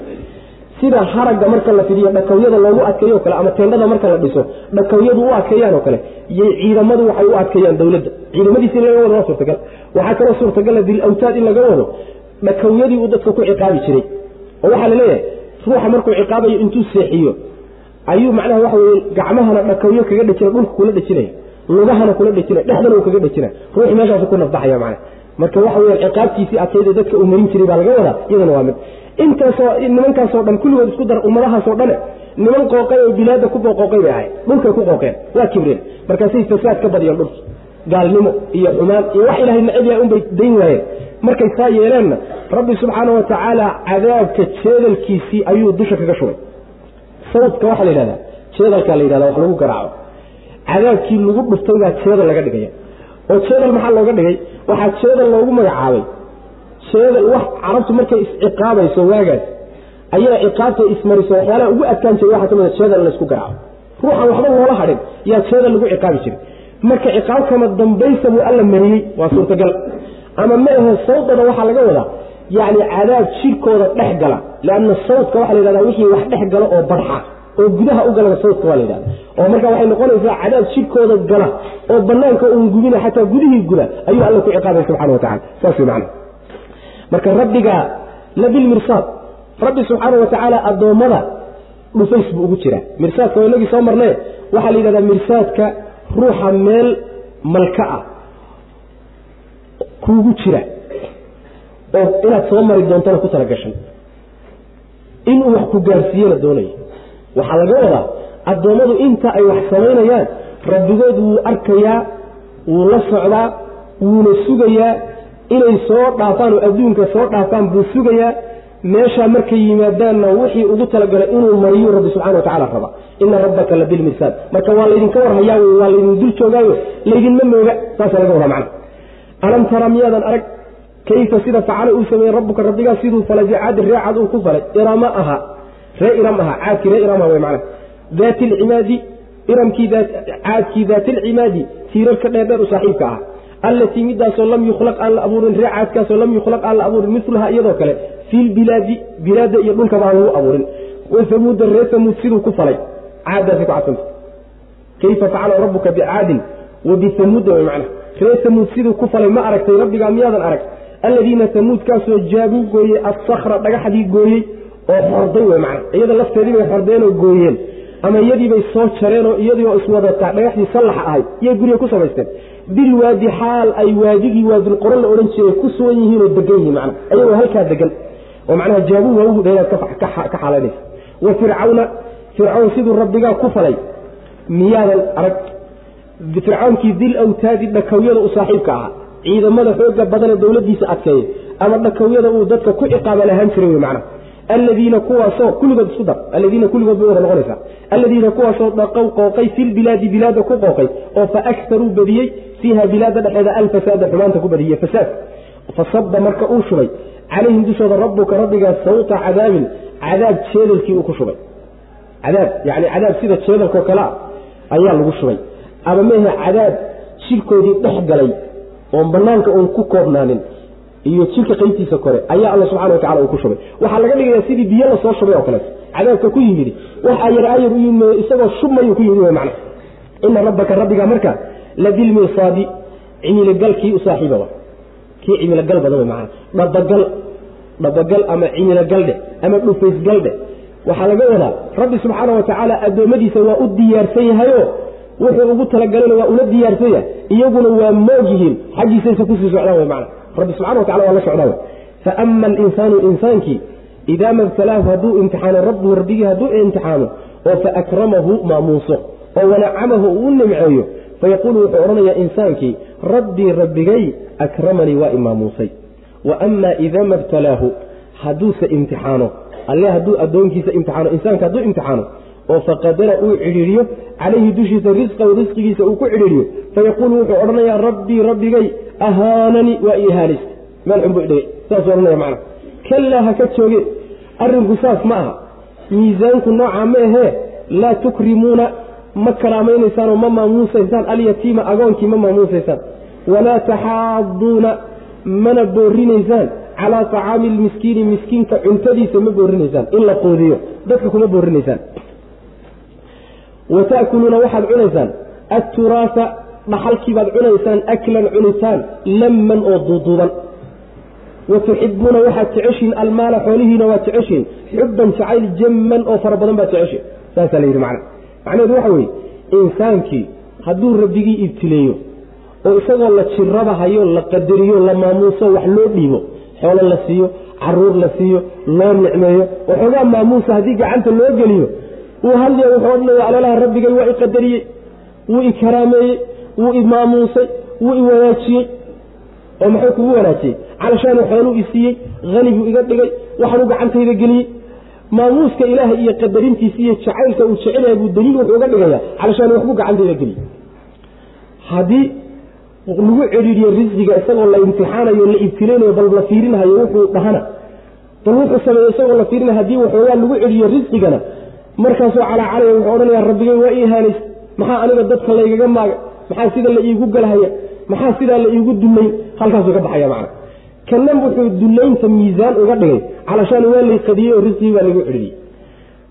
sida haragga marka la fidiyo dhakawyada loogu adkeeyo kale ama teendhada marka la dhiso dhakawyadu u adkeeyaan oo kale yay ciidamadu waxay u adkeeyaan dowladda ciidamadiisi in laga wado waa suurtagal. Waxaa kaloo suurtagala dil awtaad in laga wado dhakawyadii uu dadka ku ciqaabi jiray. Oo waxaa la leeyahay ruuxa markuu ciqaabayo intuu seexiyo ayuu macnaha waxa weye gacmahana dhakawyo kaga dhejina dhulka kula dhejinaya lugahana kula dhejinaya dhexdana uu kaga dhejinaya ruuxii meeshaasu ku nafbaxaya macnaha. Marka waxa weya ciqaabtiisii adkayda dadka uu marin jiray baa laga wadaa iyadana waa mid intaasoo nimankaasoo dhan kulligood isku dar ummadahaasoo dhane niman qooqay oo bilaadda ku qooqay bay ahayd dhulkay ku qooqeen. Waa kibreen. Markaasay fasaad ka badiyeen dhulki gaalnimo iyo xumaan iyo wax ilahay necab yahay unbay dayn waayeen markay saa yeeleenna rabbi subxaana wa tacaala cadaabka jeedalkiisii ayuu dusha kaga shubay. Sawdka waxaa la yidhahdaa jeedalkaa la yidhahda wax lagu garaaco. Cadaabkii lagu dhuftay baa jeedal laga dhigaya. Oo jeedal maxaa looga dhigay? Waxaa jeedal loogu magacaabay jeedal wax carabtu markay isciqaabayso waagaas ayaa ciqaabta ismariso waxyaalaha ugu adkaan jiray waxaa ka mid a jeedal in laysku garaaco. Ruuxan waxba loola hadhin yaa jeedal lagu ciqaabi jiray. Marka ciqaabkama dambaysa buu alla mariyey waa suurtagal. Ama ma ahe sawdana waxaa laga wadaa yacni cadaab jirkooda dhex gala. Leanna sawdka waxaa la yidhahdaa wixii wax dhex gala oo badxa oo gudaha u galana sawdka waa la yidhahda oo marka waxay noqonaysaa cadaab jirkooda gala oo banaanka uun gubina xataa gudihii guda ayuu alla ku ciqaabay subxana wa tacala saas wey macana marka rabbiga labilmirsaad rabbi subxaana wa tacaala addoommada dhufays buu ugu jiraa. Mirsaadka waa inagii soo marnee waxaa la yidhahdaa mirsaadka ruuxa meel malka ah kuugu jira oo inaad soo mari doontana ku talagashan inuu wax ku gaarsiiyena doonayo waxaa laga wadaa addoommadu inta ay wax samaynayaan rabbigood wuu arkayaa wuu la socdaa wuuna sugayaa inay soo dhaafaan oo adduunka soo dhaafaan buu sugayaa. Meeshaa markay yimaadaanna wixii ugu talagalay inuu mariyu rabbi subxana watacala raba ina rabbaka la bilmirsaad marka waa laydinka warhayaa wey waa laydin dul joogaayo laydinma mooga saasa laga wadaa macna alam tara miyaadan arag kayfa sida facala uu sameeyey rabbuka rabbigaa siduu falay bicaadi ree cad uu ku falay irama aha ree iram aha caadkii ree iram aha wey macna. Daati alcimaadi iramkii caadkii daati alcimaadi tiirarka dheerdheer u saaxiibka ah allatii midaasoo lam yukhlaq aan la abuurin ree caadkaasoo lam yukhlaq aan la abuurin milaha iyadoo kale fi bilaada iyo dhulkaba aan lagu abuurin. Wasamuuda ree samuud siduu ku falay. Caaddaasay ku cadsanta kayfa facala rabbuka bicaadin? Wa bisamuuda way macna ree samuud siduu ku falay ma aragtay rabbigaa miyaadan arag? Alladiina samuudkaasoo jaabuu gooyey assakra dhagaxdii gooyey oo xorday wey macna iyada lafteedii bay xordeenoo gooyeen. Ama iyadiibay soo iyadii oo iswadataa dhagaxdii sallaxa ahayd iyay guriga ku samaysteen bilwaadi xaal ay waadigii waadilqoro la odhan jiray ku sugan yihiinoo degan yihiin macna ayagoo halkaa degan oo macnaha jaabuu waagu dheeraad ka xaalaynaysa wa fircawna fircawn siduu rabbigaa ku falay miyaadan arag. Fircawnkii dil awtaadi dhakawyada u saaxiibka ahaa ciidamada xooga badanee dowladiisa adkeeya ama dhakawyada uu dadka ku ciqaaban ahaan jiray wey macna alladiina kuwaasoo kulligood isku dar alladiina kulligood bay wada noqonaysaa alladiina kuwaasoo dhaqow qooqay filbilaadi bilaada ku qooqay oo fa akaruu badiyey fiiha bilaada dhexeeda alfasaada xumaanta ku badiyey fasaad fasaba marka uu shubay calayhim dushooda rabbuka rabbigaa sawta cadaabin cadaab jeedalkii uu ku shubay cadaab yani cadaab sida jeedalkao kale a ayaa lagu shubay ama mehe cadaab jirkoodii dhex galay oon banaanka uun ku koobnaanin iyo jirka qaybtiisa kore ayaa alla subxana wa uu ku shubay. Waxaa laga dhigayaa sidii biyo la soo shubay oo kaleeto cadaabka ku yimidi wax ayar ayar u yimid isagoo shubmayuu ku yimid w ina rabbaka rabbigaa marka labilmirsaadi cimilogalkii u saaxiibaba kii cimilogal badan w macna dhabagal dhabagal ama cimilogaldhe ama dhufaysgaldhe waxaa laga wadaa rabbi subxaana wa tacaala addoommadiisa waa u diyaarsan yahayo wuxuu ugu talagalana waa ula diyaarsan yahay iyaguna waa moog xaggiisaysa ku sii socdaan w macna. Rabbi subxana wa tacala waa la socdaa faama alinsaanu insaankii idaa mabtalaahu hadduu imtixaano rabbuhu rabbigii hadduu imtixaano oo faakramahu maamuuso oo wanacamahu uu nimceeyo fayaquulu wuxuu odhanayaa insaankii rabbii rabbigay akramanii waa imaamuusay wa ama idaa mabtalaahu hadduuse imtixaano alle hadduu addoonkiisa imtixaano insaanka hadduu imtixaano oo faqadara uu cidhiidhiyo calayhi dushiisa risqahu risqigiisa uu ku cidhiidhiyo fayaquulu wuxuu odhanayaa rabbii rabbigay ahaananii waa ii haalista meel xun buu idhigay saasuu odhanaya macna. Kallaa ha ka jooge. Arrinku saas ma aha. Miisaanku noocaa ma ahee? Laa tukrimuuna ma karaamaynaysaan ma maamuusaysaan? Alyatiima agoonkii ma maamuusaysaan? Walaa taxaaduuna mana boorinaysaan calaa tacaami lmiskiini miskiinka cuntadiisa ma boorinaysaan in la qoodiyo dadka kuma boorinaysaan wa ta'kuluuna waxaad cunaysaan atturaasa dhaxalkiibaad cunaysaan aklan cunitaan lamman oo duuduuban wa tuxibuuna waxaad jeceshiin almaala xoolihiina waad jeceshiin xubban jacayl jamman oo fara badan baad jeceshiin saasaa la yidhi macna macnaheedu waxa weeye insaankii hadduu rabbigii ibtileeyo oo isagoo la jiraba hayo la qadariyo la maamuuso wax loo dhiibo xoolo la siiyo carruur la siiyo loo nicmeeyo waxoogaa maamuusa haddii gacanta loo geliyo wuu hadlaya wuxuu odhanaya alalaha rabbigay waa i qadariyey wuu i karaameeyey wuu i maamuusay wuu i wanaajiyey oo muxuu kugu wanaajiyey calashaanu xooluu i siiyey hani buu iga dhigay waxaanuu gacantayda geliyey. Maamuuska ilaahay iyo qadarintiisa iyo jacaylka uu jecelyahay buu daliil wuxuu uga dhigaya calashaanu waxbuu gacantayda geliyey. Haddii lagu cedhiiriyo risqiga isagoo la imtixaanayo la ibtilaynayo bal la fiirinhayo wuxuu dhahana. Bal wuxuu sameeye isagoo la fiirinayo haddii waxoogaa lagu cedhiyo risqigana markaasuu calaacalaya wuxuu odhanaya rabbigay waa ii haanays maxaa aniga dadka laygaga maaga? Maxaa sida la iigu galhaya maxaa sidaa la iigu dullayn halkaasuu ka baxaya macna. Kanan wuxuu dullaynta miisaan uga dhigay. Calashaan waa lay qadiyey oo risqigii baa lagu cedhiyey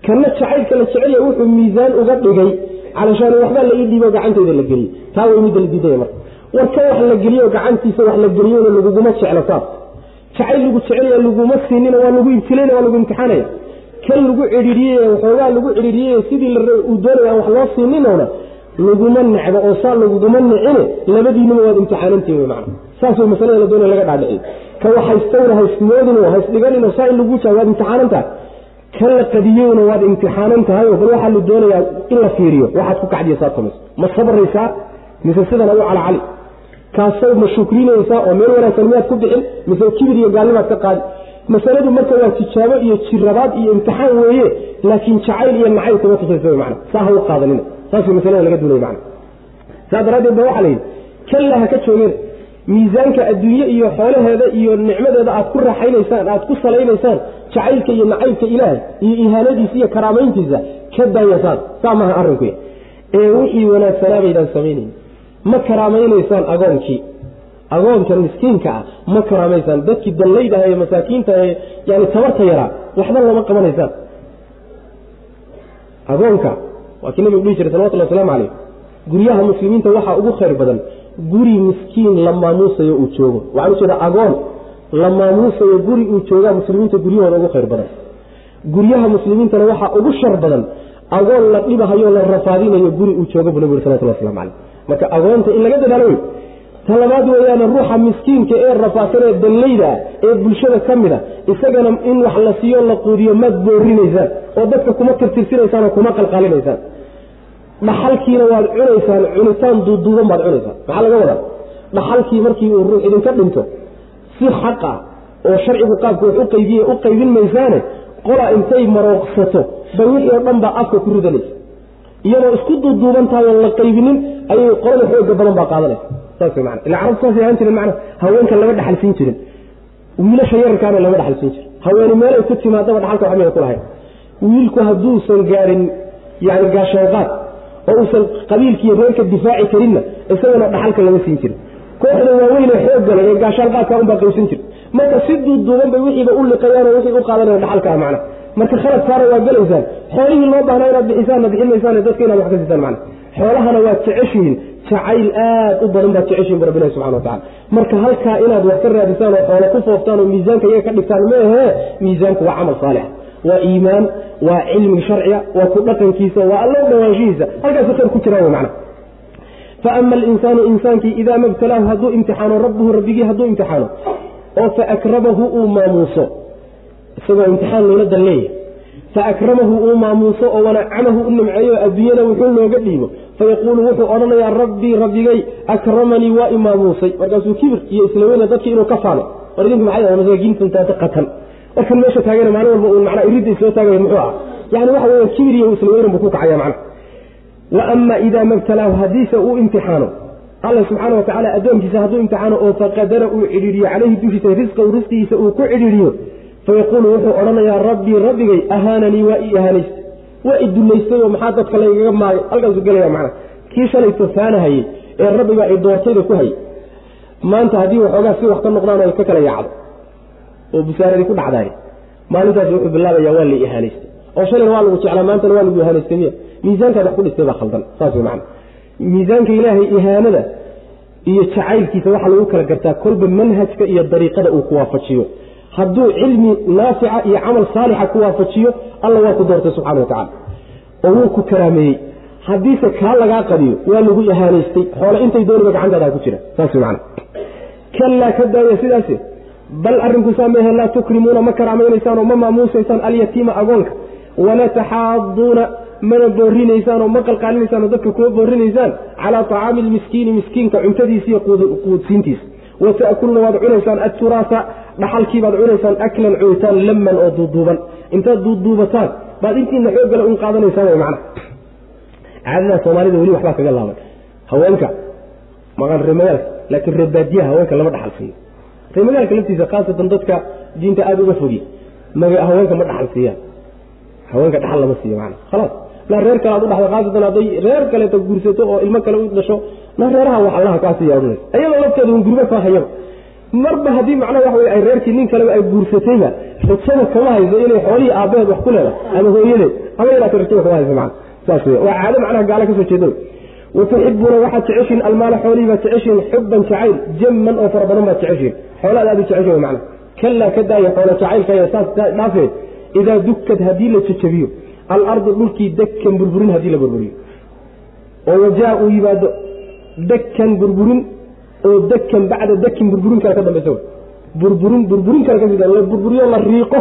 kana jacaylka la jecelya wuxuu miisaan uga dhigay. Calashaan waxbaa la ii dhiibo gacantayda la geliyey. Taa way midda la diidaya marka. Warka wax la geliyo gacantiisa wax la geliyona laguguma jeclo saas. Jacayl lagu jecelya laguma siinina waa lagu ibtilayna waa lagu imtixaanaya kan lagu cidhiiriyey waxoogaa lagu cidhiiriyey sidii uu doonaya wax loo siininona laguma necbo oo saa laguguma nicine labadiinaba waad imtixaanantiin wy mana saas masalada la doonaya laga dhaadhiciy ka waxhaystowna haysmoodin haysdhiganin saa in lagu jaa waad imtixaanan tahay kan la qadiyeyna waad imtixaanan tahay bal waxaa la doonayaa in la fiiriyo waxaad ku kacdiya saad samayso ma sabraysaa mise sidana u calacali kaasaw ma shukrinaysaa oo meel wanaagsan miyaad ku bixin mise kibir iyo gaalnimaad ka qaadi masaladu marka waa tijaabo iyo jirabaad iyo imtixaan weeye laakiin jacayl iyo nacayb kuma tusaysa w mana saa ha u qaadanina. Saas masalada laga duulay mana saa daraaddeed ba waxaa la yidhi kalla ha ka joogeen miisaanka adduunye iyo xoolaheeda iyo nicmadeeda aad ku raaxaynaysaan aad ku salaynaysaan jacaylka iyo nacaybka ilaahay iyo ihaanadiisa iyo karaamayntiisa ka daaya saas saa maaha arrinku ee wixii wanaagsanaa baydaan samaynayn ma karaamaynaysaan agoonkii agoonkan miskiinka ah ma karaamaysaan dadkii dallaydaha ee masaakiinta ee yani tabarta yaraa waxba lama qabanaysaan. Agoonka waa kii nabigu dhihi jiray salawatulli waslamu calayh guryaha muslimiinta waxaa ugu khayr badan guri miskiin la maamuusayo uu joogo. Waxaan u agoon la maamuusayo guri uu joogaa muslimiinta guryahooda ugu khayr badan. Guryaha muslimiintana waxaa ugu shar badan agoon la dhibahayo la rafaadinayo guri uu joogo buu nabigu salawatulli waslamu calayh. Marka agoonta in laga dadaalo wey ta labaad weeyaane ruuxa miskiinka ee rafaadsan ee dallayda ee bulshada ka mid a isagana in wax la siiyo la quudiyo maad boorinaysaan. Oo dadka kuma tirtirsinaysaan oo kuma qalqalinaysaan. Dhaxalkiina waad cunaysaan cunitaan duuduuban baad cunaysaan. Maxaa laga wadaa? Dhaxalkii markii uu ruux idinka dhinto si xaq ah oo sharcigu qaabka wax u qaybiye u qaybin maysaane qola intay marooqsato bay wixii oo dhan baa afka ku ridanaysa iyadoo isku duuduuban tahay oon la qaybinin ayay qolada xooga badan baa qaadanaysa saas man ila carabtu saasay ahaan jiren mana haweenkan lama dhaxalsiin jirin. wiilasha yararkaana lama dhaxalsiin jirin. haweeni meelay ku timaadaba dhaxalka waxmaya ku lahayn. wiilku hadduusan gaarin yani gaashanqaad oo uusan qabiilkiiyo reerka difaaci karinna isagana dhaxalka lama siin jirin. kooxda waaweyne xooggale ee gaashaanqaadka unbaa qaysan jir marka si duuduuban bay wixiiba u liqayaan wixii u qaadanayan dhaxalkaa macna marka khaladkaana waa gelaysaan. xoolihii loo baahnaa inaad bixisaanna bixin maysaan dadka inaad wax ka siisaan macna xoolahana waad jeceshihiin jacayl aad u badan baad jeceshihin bu rabbilahi subxana watacala marka halkaa inaad wax ka raadisaan oo xoolo ku fooftaan oo miisaanka iyaga ka dhigtaan meehe miisaanku waa camal saalix waa iimaan waa cilmi sharciga waa ku dhaqankiisa waa allo dhawaanshihiisa. Halkaasu khayr ku jiraan wey macna faama alinsaanu insaankii idaa mabtalaahu hadduu imtixaano rabbuhu rabbigii hadduu imtixaano oo faakramahu uu maamuuso isagoo imtixaan loola dan leeyahay faakramahu uu maamuuso oo wanacamahu u nimceeyo adduunyada wuxuu looga dhiibo fayaquulu wuxuu odhanayaa rabbii rabbigay akramanii waa i maamuusay markaasuu kibir iyo islaweyna dadkii inuu ka faano war idinku maxay masaakiintantaata qatan warkan meesha taagana maalin walba uun macnaa iridda isloo taagaya muxuu ah yani waxa weya kibir iyo islaweynan buu ku kacaya macna wa ama idaa mabtalaahu haddiise uu imtixaano alla subxaana watacaala addoonkiisa hadduu imtixaano oo faqadara uu cidhiiriyo calayhi dushiisa risqahu risqigiisa uu ku cidhiiriyo fayaquulu wuxuu odhanayaa rabbii rabbigay ahaananii waa ii ahaanaystay waa i dullaystay oo maxaa dadka laygaga maagay halkaasu gelaya macna kii shalayto faanahayey ee rabbigaa i doortayda ku hayay maanta haddii waxoogaa si wax ka noqdaan ay ka kala yaacdo oo busaaradii ku dhacdaay maalintaas wuxuu bilaabaya waa la ihaanaystay oo shalayna waa lagu jeclaa maantana waa lagu ihaanaystay miya miisaankaad wax ku dhistay baa khaldan saas wey miisaanka ilaahay ihaanada iyo jacaylkiisa waxaa lagu kala gartaa kolba manhajka iyo dariiqada uu ku waafajiyo hadduu cilmi naafica iyo camal saalixa ku waafajiyo alla waa ku doortay subxana wa tacala oo wuu ku karaameeyey. Haddiise kaa lagaa qadiyo waa lagu ihaanaystay xoole intay dooniba gacantaada ku jira. Saas wey macana kallaa ka daaya sidaase bal arrinku saa mehe laa tukrimuuna ma karaamaynaysaan oo ma maamuusaysaan alyatiima agoonka. Wala taxaaduuna mana boorinaysaan oo ma qalqaalinaysaan oo dadka kuma boorinaysaan calaa tacaami lmiskiini miskiinka cuntadiisa iyo quudsiintiisa wa ta'kuluna waad cunaysaan aturaasa dhaxalkiibaad cunaysaan aklan cunitaan laman oo duuduuban. Intaad duuduubataan baad intiina xooggale un qaadanaysaan w macna. Caadada soomaalida weli waxbaa kaga laaban. Haweenka maqan reemagaalka laakiin reebaadiyaha haweenka lama dhaxal siiyo reemagaalka laftiisa khaasatan dadka diinta aada uga fogi haweenka ma dhaxal haweenka dhaxal lama siiyo mana khalaas naa reer kale aad u dhexdo khaasatan hadday reer kaleeta guursato oo ilmo kale u dhasho naa reeraha wax allaha kaa siiya odhanaysa ayadoo lafteeda un kaa hayaba marba haddii macnaha waxa wey ay reerkii nin kaleba ay guursatayba rajada kama hayso inay xoolihii aabbaheed wax ku leedahay. Ama hooyadeed ama yaraata rajada kama hayso mana saas wey waa caado macnaha gaala ka soo jeedo. Watuxibuuna waxaad jeceshiin almaala xoolihii baad jeceshiin xuban jacayl jamman oo fara badan baad jeceshiin. Xoolaad aad u jeceshin macna kalaa ka daaya xoolo jacaylka saas dhaafee idaa dukad haddii la jajabiyo alardu dhulkii dakkan burburin haddii la burburiyo oo wajaa uu yimaado dakkan burburin oo dakkan bacda dakin burburin kale ka dambaysa burburin burburin kale ka la burburiyo la riiqo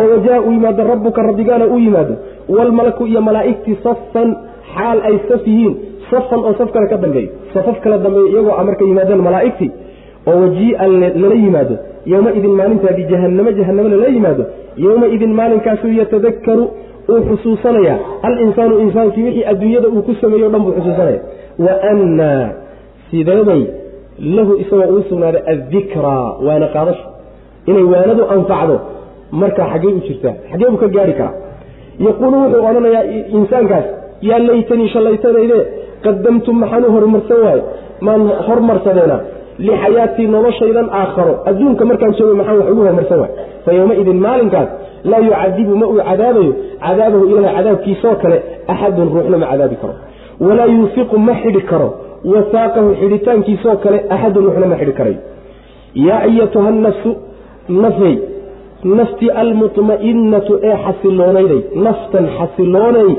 oo wajaa uu yimaado rabbuka rabbigaana uu yimaado walmalaku iyo malaa'igtii safan xaal ay saf yihiin safan oo saf kale ka dambeeyo safaf kala dambeeyo iyagoo marka yimaadeen malaa'igtii oo wajii'an lala yimaado yowmaidin maalintaa bijahannamo jahannamo lala yimaado yowmaidin maalinkaasuu yatadakaru uu xusuusanaya alinsaanu insaankii wixii adduunyada uu ku sameeyo o dhan buu xusuusanaya wa annaa sideebay lahu isagoo uu sugnaaday addikraa waana qaadasho inay waanadu anfacdo markaa xaggey u jirtaa xaggee buu ka gaari karaa. Yaquulu wuxuu odhanayaa insaankaas yaa laytanii shallaytadayde qadamtum maxaan u horumarsan waaye maan hormarsadeena lixayaatii noloshaydan aakharo. Adduunka markaan joogay maxaan wax ugu horumarsan waay fa yowmaidin maalinkaas laa yucadibu ma uu cadaabayo cadaabahu ilahay cadaabkiisoo kale axadun ruuxna ma cadaabi karo. Walaa yuufiqu ma xidhi karo wasaaqahu xidhitaankiisoo kale axadun ruuxna ma xidhi karayo yaa ayatuha nafsu nafey naftii almutma'innatu ee xasiloonayday naftan xasiloonay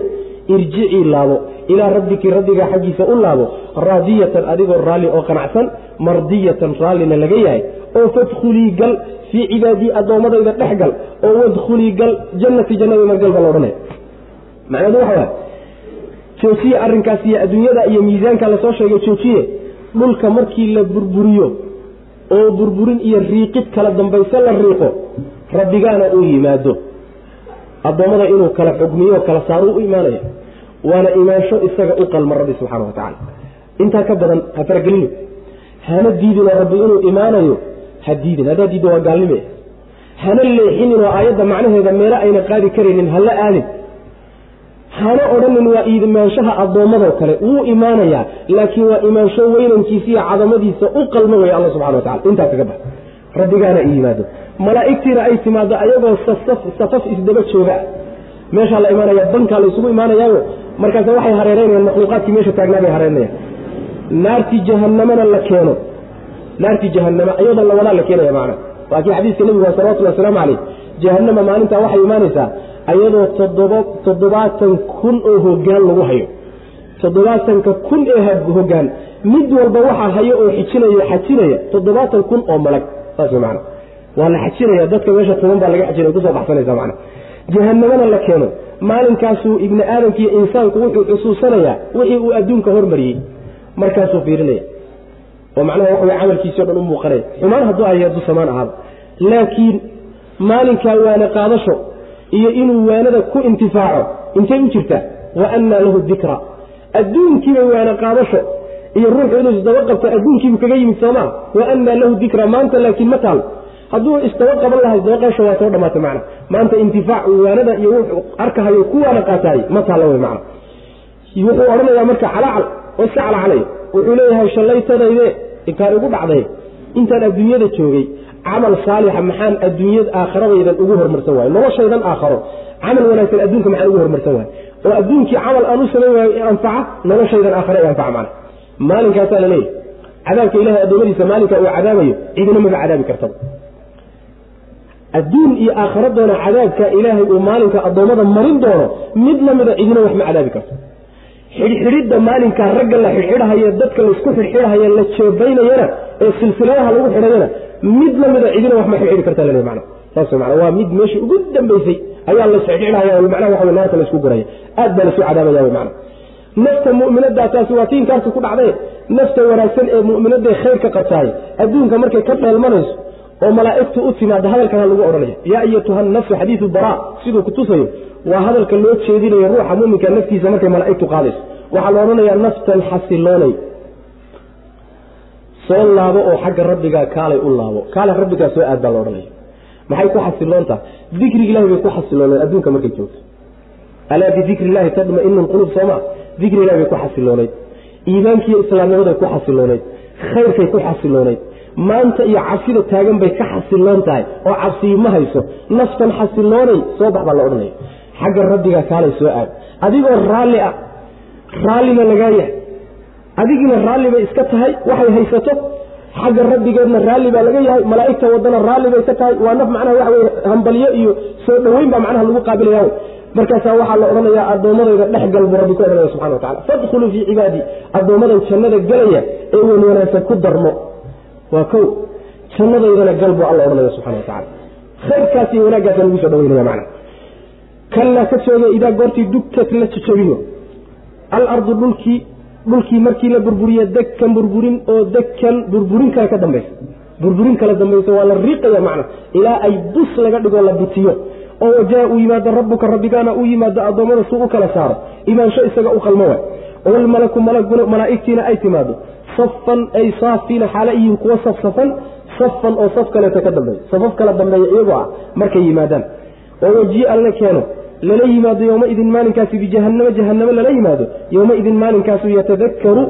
irjicii laabo ilaa rabbiki rabbigaa xaggiisa u laabo raadiyatan adigoo raalli oo qanacsan mardiyatan raallina laga yahay oo fadkhulii gal fii cibaadii addoommadayda dhex gal oo wadkhulii gal jannati jannadayda gal baa laodhanaya macnahedu waxa waay? Joojiye arrinkaas iyo adduunyada iyo miisaanka la soo sheegay joojiye dhulka markii la burburiyo oo burburin iyo riiqid kala dambayse la riiqo rabbigaana uu yimaado. Addoommada inuu kala xugmiyo kala saaruu u imaanaya waana imaansho isaga u qalma rabbi subxaana wa tacala intaa ka badan ha faragelino hana diidinoo rabbi inuu imaanayo ha diidin haddaa diiddo waa gaalnime. Hana leexininoo aayadda macnaheeda meelo ayna qaadi karaynin hala aadin hana odhanin waa imaanshaha addoommadoo kale wuu imaanayaa laakiin waa imaansho weynankiisa iyo cadamadiisa u qalmo wey alla subxana wa tacala intaa kaga bax rabbigaana i malaa'igtiina ay timaado ayagoo safaf isdaba jooga. Meeshaa la imaanaya bankaa la isugu imaanayaayo. Markaas waxay hareereynayaan makhluuqaadkii meesha taagnaa bay hareerinayaan naartii jahanamana la keeno naartii jahanama iyadoo la wadaa la keenaya macna. Waa kii xadiiska nebiga salawatulli wasalaamu caleyh jahanama maalintaa waxay imaanaysaa ayadoo toddoba toddobaatan kun oo hogaan lagu hayo. Toddobaatanka kun ee hogaan mid walba waxaa hayo oo xijinayo xajinaya toddobaatan kun oo malag. Saas wey macana waa la xajinaya dadka meesha tuban baa laga xajinaya ku soo baxsanaysa macna. Jahanamana la keeno. Maalinkaasuu ibni aadamka iyo insaanku wuxuu xusuusanayaa wixii uu adduunka hormariyey. Markaasuu fiirinaya oo macnaha waxa way camalkiisii o dhan u muuqanaya xumaan hadduu hadduu samaan ahaaba laakiin maalinkaa waana qaadasho iyo inuu waanada ku intifaaco. Intay u jirtaa wa annaa lahu dikra adduunkiiba waana qaadasho iyo ruuxu inuu isdaba qabto kaga yimid soomaa? Wa annaa lahu dikra maanta laakiin ma taal. Hadduu isdaba qaban laha waa soo dhamaatay macna. Maanta intifaac waanada iyo wuxuu arkahayo ku waana qaataay ma taalla wey macna. Wuxuu odhanayaa marka calaacal oo iska calacalay. Wuxuu leeyahay shallaytadayde intaan igu dhacday intaan adduunyada joogay camal saalixa maxaan adduunyada aakharadaydan ugu hormarsan waayo noloshaydan aakharo camal wanaagsan adduunka maxaan ugu hormarsan waayo oo adduunkii camal aan u samayn waayo anfaca noloshaydan aakhara i anfaca macna maalinkaasaa la leeyahy cadaabka ilahay addoommadiisa maalinka uu cadaabayo cidina maba cadaabi kartaba. Adduun iyo aakhara doona cadaabka ilaahay uu maalinka addoommada marin doono mid lamida cidina wax ma cadaabi karto xidhxidhidda maalinkaa ragga la xidhxidhahaye dadka la isku xidhxidhahaye la jeebaynayana ee silsiladaha lagu xidhayana mid lamida cidina wax ma xidhxidhi karta laleey mana saas mana waa mid meeshii ugu dambaysay ayaa la sexdhicnaya macnaha waxa naarta laysku guraya. Aad baa lasu cadaabaya wy macna. Nafta mu'minadaa taasi waa tiinkaarka ku dhacdee nafta wanaagsan ee mu'minadae khayrka qabtaay. Adduunka markay ka dheelmanayso oo malaa'igtu u timaada hadalkana lagu odhanaya yaa ayatuha nafsu xadiidu bara siduu kutusayo waa hadalka loo jeedinayo ruuxa muminka naftiisa markay malaa'igtu qaadayso. Waxaa la odhanayaa naftan xasiloonay. Soo laabo oo xagga rabbigaa kaalay u laabo. Kaale rabbigaa soo aad baa la odhanaya maxay ku xasiloontaha dikriga ilahi bay ku xasilooneed adduunka markay joogto. Alaa bidikri illahi tadmainu lqulub sooma dikri ilahi bay ku xasilooneyd iimaankiiyo islaamnimaday ku xasilooneyd khayrkay ku xasilooneyd maanta iyo cabsida taagan bay ka xasiloon tahay oo cabsiyi ma hayso. Naftan xasiloonay soo bax baa la odhanaya xagga rabbigaa kaalay soo aad. Adigoo raalli ah raallina lagaa yahay. Adigiina raalli bay iska tahay waxay haysato. Xagga rabbigeedna raalli baa laga yahay malaa'igta wadana raalli bay ka tahay. Waa naf macnaha waxa weye hambalyo iyo soo dhoweyn baa macnaha lagu qaabilaya markaasaa waxaa la odhanayaa addoommadayda dhex rabbi ku odhanaya subxana wa tacala fadkhuluu fii cibaadii addoommadan jannada gelaya ee wan wanaagsan ku darmo waa kow jannadaydana gal buu alla odhanaya subxana wa tacala khayrkaas iyo wanaaggaasa lagu soo dhaweynaya macna. Kallaa ka jooga idaa goortii dugtad la jajabiyo alardu dhulkii dhulkii markii la burburiye dekan burburin oo dekan burburin kale ka dambaysa. Burburin kala dambaysa waa la riiqaya macna. Ilaa ay bus laga dhigo la butiyo. Oo wajaa uu yimaado rabbuka rabbigaana uu yimaado addoommada suu u kala saaro. Imaansho isaga u qalmo waay. Walmalaku malaguna malaa'igtiina ay timaado safan ay saafiina xaala yihiin kuwa safsafan safan oo saf kaleeta ka dambeeya. Safaf kala dambeeya iyagoo ah markay yimaadaan. Oo wajiia la keeno lala yimaado yowmaidin maalinkaasi bijahanamo jahanamo lala yimaado yowmaidin maalinkaasu yatadakaru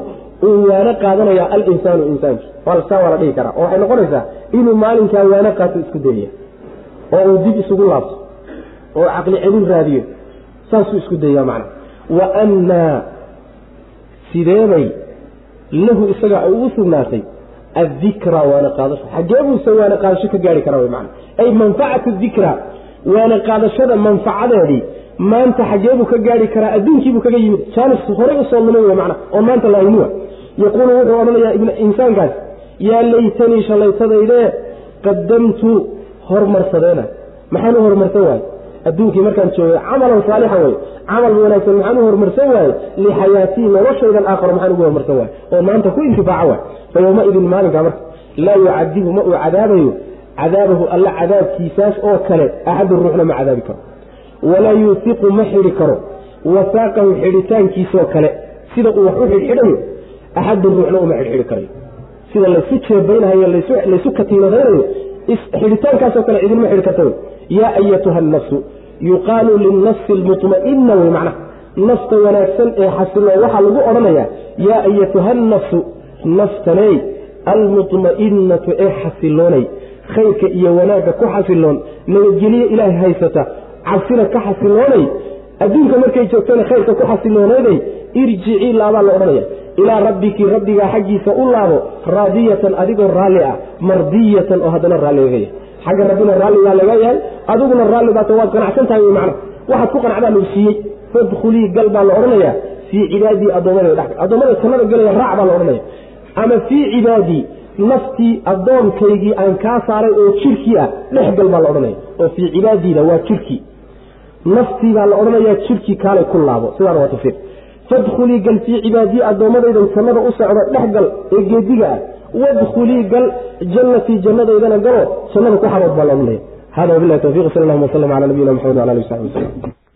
uu waano qaadanaya alinsaanu insaankii saa waa la dhihi karaa. Oo waxay noqonaysaa inuu maalinkaa waano qaato isku dayaya oo uu dib isugu laabto oo caqli celin raadiyo saasuu isku dayaya macna. Wa annaa sideebay lahu isaga ay ugu sugnaatay addikra waana qaadasho. Xaggee buuse waana qaadasho ka gaari karaa macna ay manfacatu dikra waana qaadashada manfacadeedii. Maanta xageebuu ka gaari karaa adduunkiibuu kaga yimid. Jaanis horay u soo lumay w mana oo maanta lahayniwa yaquulu wuxuu odhanayaa insaankaas yaa laytanii shalaytadaydee qadamtu hormarsadeena. Maxaan u horumarsan waaye adduunkii markaan joogay camalan saalixan wey camal wanaagsan maxaan u horumarsan waaye lixayaatii noloshaydan aakharo maxaan ugu horumarsan waaye oo maanta ku intifaaco waay. Fa yowmaidin maalinkaa marka laa yucadibu ma uu cadaabayo? Cadaabahu alla cadaabkiisaas oo kale axadu ruuxna ma cadaabi karo. Walaa yuusiqu ma xidhi karo. Wasaaqahu xidhitaankiisoo kale sida uu wax u xidhxidhayo axadun ruuxna uma xidhxidhi karayo. Sida laysu jeebaynahayo laysu katiinadaynayo xidhitaankaasoo kale idinma xidhi karta yaa ayatuha nafsu yuqaalu linafsi lmuطma'ina wey macnaha nafta wanaagsan ee xasilo waxaa lagu odhanayaa yaa ayatuha nafsu naftaney almuطma'inatu ee xasiloonay khayrka iyo wanaagga ku xasiloon nabadgelyo ilaahay haysata cabsina ka xasiloonay adduunka markay joogtana khayrka ku xasilooneeday irjicii laabaa la odhanaya ilaa rabbiki rabbigaa xaggiisa u laabo raadiyatan adigoo raalli ah mardiyatan oo haddana raalli yahay xagga rabbina raalligaa laga yahay adiguna raalli baata waad qanacsan tahay wy macna waxaad ku qanacdaa lagu siiyey. Fadkhulii gal baa la odhanayaa. Fii cibaadii addoommada dhex addoommada jannada galaya raac baa la odhanaya ama fii cibaadii naftii addoonkaygii aan kaa saaray oo jirkii ah dhexgal baa la odhanaya oo fii cibaadiina waa jirkii naftii baa la odhanayaa jirkii kaalay ku laabo. Sidaana waa tafsiir. Fadkhulii gal fii cibaadii addoommadaydan jannada u socdo dhexgal ee geediga ah wadkhulii gal jannatii jannadaydana galo jannada ku xarood baa la odhanaya hada wabilahi tawfiq sal allahuma waslm cala nabiyina maxamed wala ali saxbi waslm